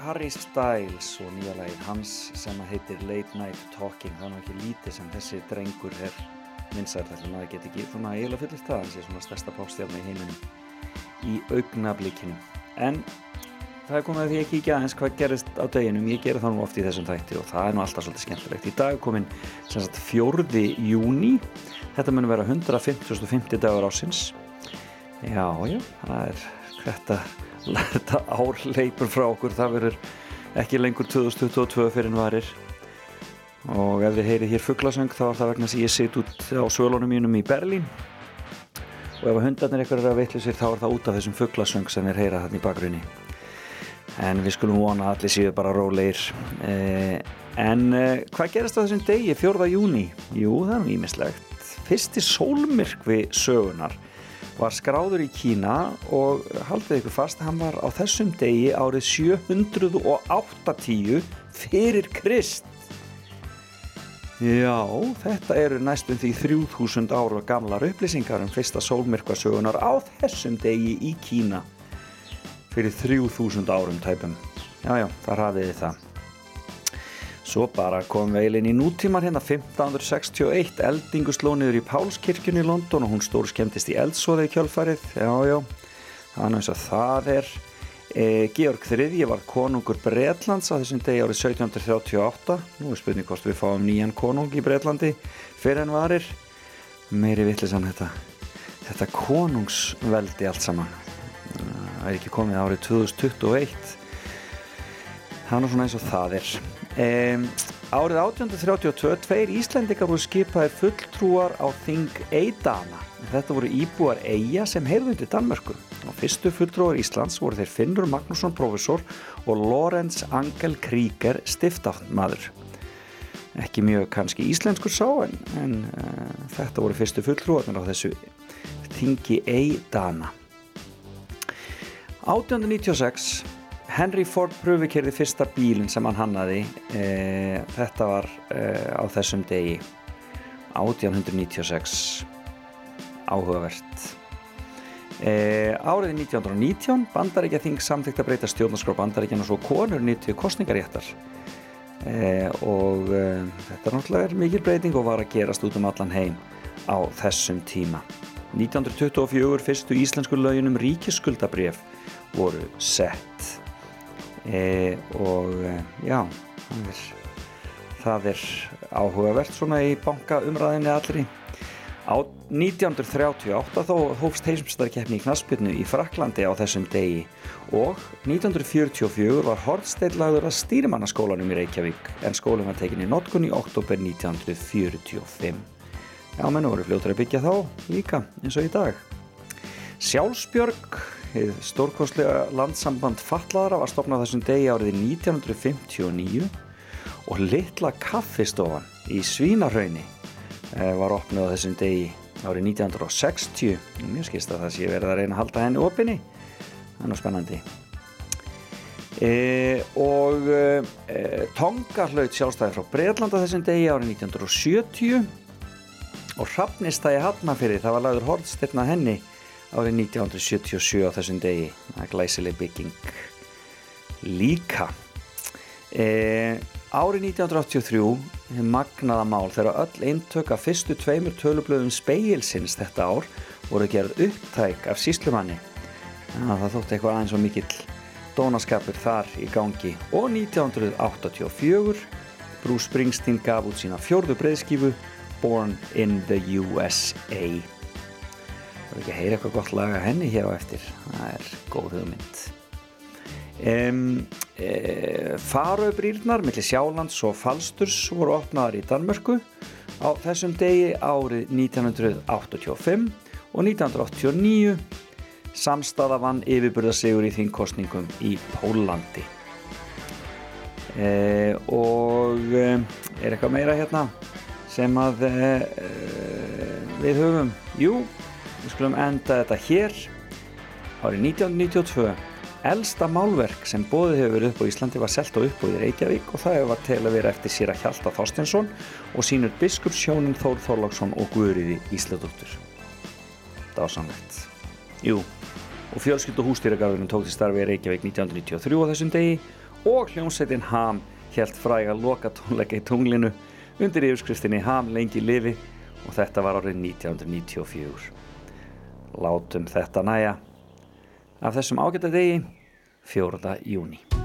Harry Styles og nýja lagið hans sem heitir Late Night Talking. Það er nú ekki lítið sem þessi drengur er vinsæll, þess að maður get ekki svona eiginlega fyllist það, er svona stærsta pástjálna í heiminum í augnablíkinu. En það er komið að því að kíkja aðeins hvað gerist á deginum. Ég gera það nú oft í þessum þætti og það er nú alltaf svolítið skemmtilegt. Í dag er komin sagt 4. júni. Þetta mun vera 150. dagur ásins. Já, já, það er þetta, þetta ár leipur frá okkur, það verður ekki lengur 2022 fyrir en varir. Og ef þið heyrið hér fugglasöng þá er það vegna sem ég sitt út á svölunum mínum í Berlín. Og ef hundarnir eitthvað er að veitlu sér þá er það út af þessum fugglasöng sem er heyrað þarna í bakgrunni. En við skulum vona allir séu bara rólegir. Eh, en eh, hvað gerast á þessum degi 4. júni? Jú, það er nú ímislegt fyrsti sólmyrkvi sögunar var skráður í Kína og haldið ykkur fast hann var á þessum degi árið 780 fyrir Krist Já, þetta eru næstum því 3000 ára gamlar upplýsingar um fyrsta sólmyrkvasögunar á þessum degi í Kína fyrir 3000 árum tæpum. Já, já, þar hafið þið það. Svo bara eiginlega inn í nútíman hérna 1561 eldingu slóniður í Pálskirkjunni í London og hún stóru skemmtist í eldsóði í kjölfarið. Já, já, þannig eins og það er. E, Georg III var konungur Bretlands á þessum degi árið 1738. Nú er spurning hvort við fáum nýjan konung í Bretlandi fyrir en varir. Meiri vittlisann þetta, þetta konungsveldi allt saman. Það er ekki komið árið 2021. Það er nú svona eins og það er. Um, árið 1832 tveir Íslendikar voru skipaðir fulltrúar á Þing Eidana. Þetta voru íbúar Eija sem heyrðu til Danmörku. Og fyrstu fulltrúar Íslands voru þeir Finnur Magnússon professor og Lorenz Angel Krieger stiftafnmaður. Ekki mjög kannski íslenskur sá en, en uh, þetta voru fyrstu fulltrúarnir á þessu Þingi Eidana. 1896 Henry Ford pröfukerði fyrsta bílinn sem hann hannaði e, þetta var e, á þessum degi 1896 áhugavert. E, árið 1919 bandaríkja þing samþykkt að breyta stjórnarskrá bandaríkjan og svo konur nýttu kostningaréttar og þetta náttúrulega er mikil breyting og var að gerast út um allan heim á þessum tíma. 1924 fyrstu íslensku löginum ríkisskuldabref voru sett e, og e, já það er, það er áhugavert svona í bankaumræðinni allri. Á 1938 þó hófst heimsmyndstarkeppni í knaspinu í Fraklandi á þessum degi og 1944 var Hortsteillagður að stýrimannaskólanum í Reykjavík en skólinn var tekin í notkun í oktober 1945 já menn voru fljóttur að byggja þá líka eins og í dag. Sjálfsbjörg Hið stórkostlega landsamband Fallaðara var stopnað þessum degi árið 1959 og litla kaffistofan í Svínarhaunni var opnað þessum degi árið 1960. Mjög skist að það sé verið að reyna að halda henni opinni. Það er nú spennandi. E, og e, Tonga hlaut sjálfstæði frá Breitlanda þessum degi árið 1970 og Hrafnistæði Hafnafyrir það var lagður hortstyrnað henni árið 1977 á þessum degi er glæsileg bygging líka. E, árið 1983 magnaða mál þegar öll eintök af fyrstu tveimur tölublöðum speilsins þetta ár voru gerð upptæk af síslumanni ja, það þótti eitthvað aðeins og mikill dónaskapur þar í gangi. Og 1984 Bruce Springsteen gaf út sína fjórðu breyðskifu Born in the USA og ekki að heyra eitthvað gott lag að henni hér á eftir? Það er góð hugmynd. Um, e, Faraubrýrnar millir Sjálands og Falsturs voru opnaðar í Danmörku á þessum degi árið 1985 og 1989 samstaða vann yfirburðasegur í þingkostningum í Pólandi e, og e, er eitthvað meira hérna sem að e, við höfum? Jú Við skulum enda þetta hér árið 1992. Elsta málverk sem bóðið hefur verið upp á Íslandi var selt og uppbúið í Reykjavík og það hefur til að vera eftir sér að Hjalta Þorstensson og sínur biskupssjónin Þór Þorláksson og Guðriði Ísladóttur. Dásamlegt. Jú, og fjölskyld og hústýragarðurinn tók til starfi í Reykjavík 1993 á þessum degi og hljómsveitin Ham helt fræga loka tónleika í tunglinu undir yfirskriftinni Ham lengi lifi og þetta var árið 1994. Látum þetta næja af þessum ágæta degi 4. júni.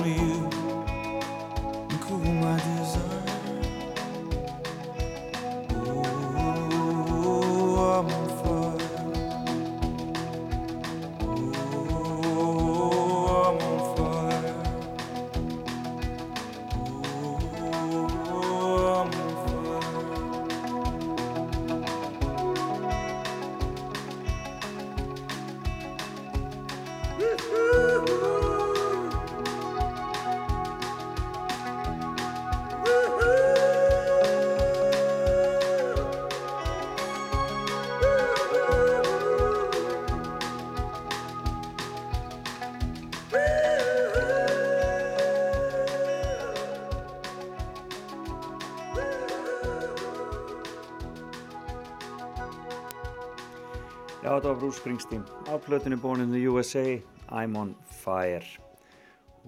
Bruce Springsteen. Á plötunni Born in the USA I'm on fire.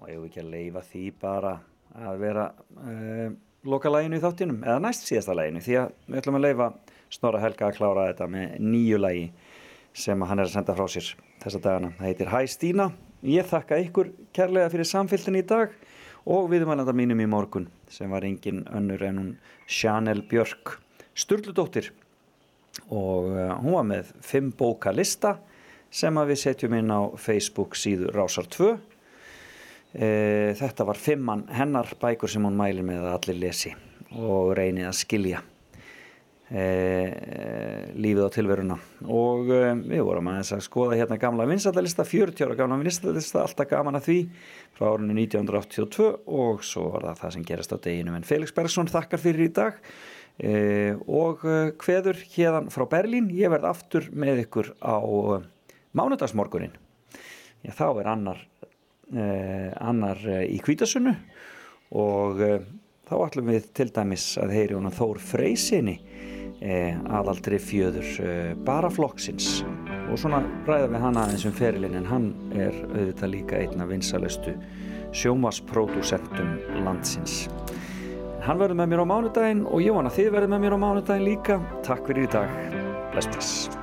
Og ég vil ekki að leifa því bara að vera uh, loka læginu í þáttinum? Eða næst síðasta læginu því að við ætlum að leifa Snorra Helga að klára þetta með nýju lægi sem hann er að senda frá sér þessa dagana. Það heitir Hæ Stína. Ég þakka ykkur kærlega fyrir samfélgin í dag og viðmælanda mínum í morgun sem var engin önnur en hún Chanel Björk Sturludóttir og uh, hún var með fimm bóka lista sem að við setjum inn á Facebook síðu Rásar 2 e, þetta var fimmann hennar bækur sem hún mælir með að allir lesi og reynið að skilja e, lífið á tilveruna. Og e, við vorum að skoða hérna gamla vinsaldalista 40 ára gamla vinsaldalista, alltaf gaman að því frá árinu 1982 og svo var það það sem gerast á deginu en Felix Bergson þakkar fyrir í dag og uh, hveður hérðan frá Berlín. Ég verð aftur með ykkur á uh, mánudagsmorgunin. Já þá er annar annar í kvítasunnu og þá ætlum við til dæmis að heyri hún að Þór Freysinni aðaldri fjöður bara flokksins og svona ræða við hana aðeins um ferilinn en hann er auðvitað líka einna vinsalustu sjómaspródusentum landsins Hann verður með mér á mánudaginn og ég vona þið verður með mér á mánudaginn líka. Takk fyrir í dag. Bless, bless.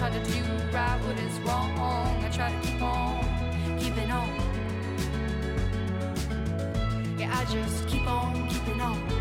try to do right what is wrong. I try to keep on keeping on. Yeah, I just keep on keeping on.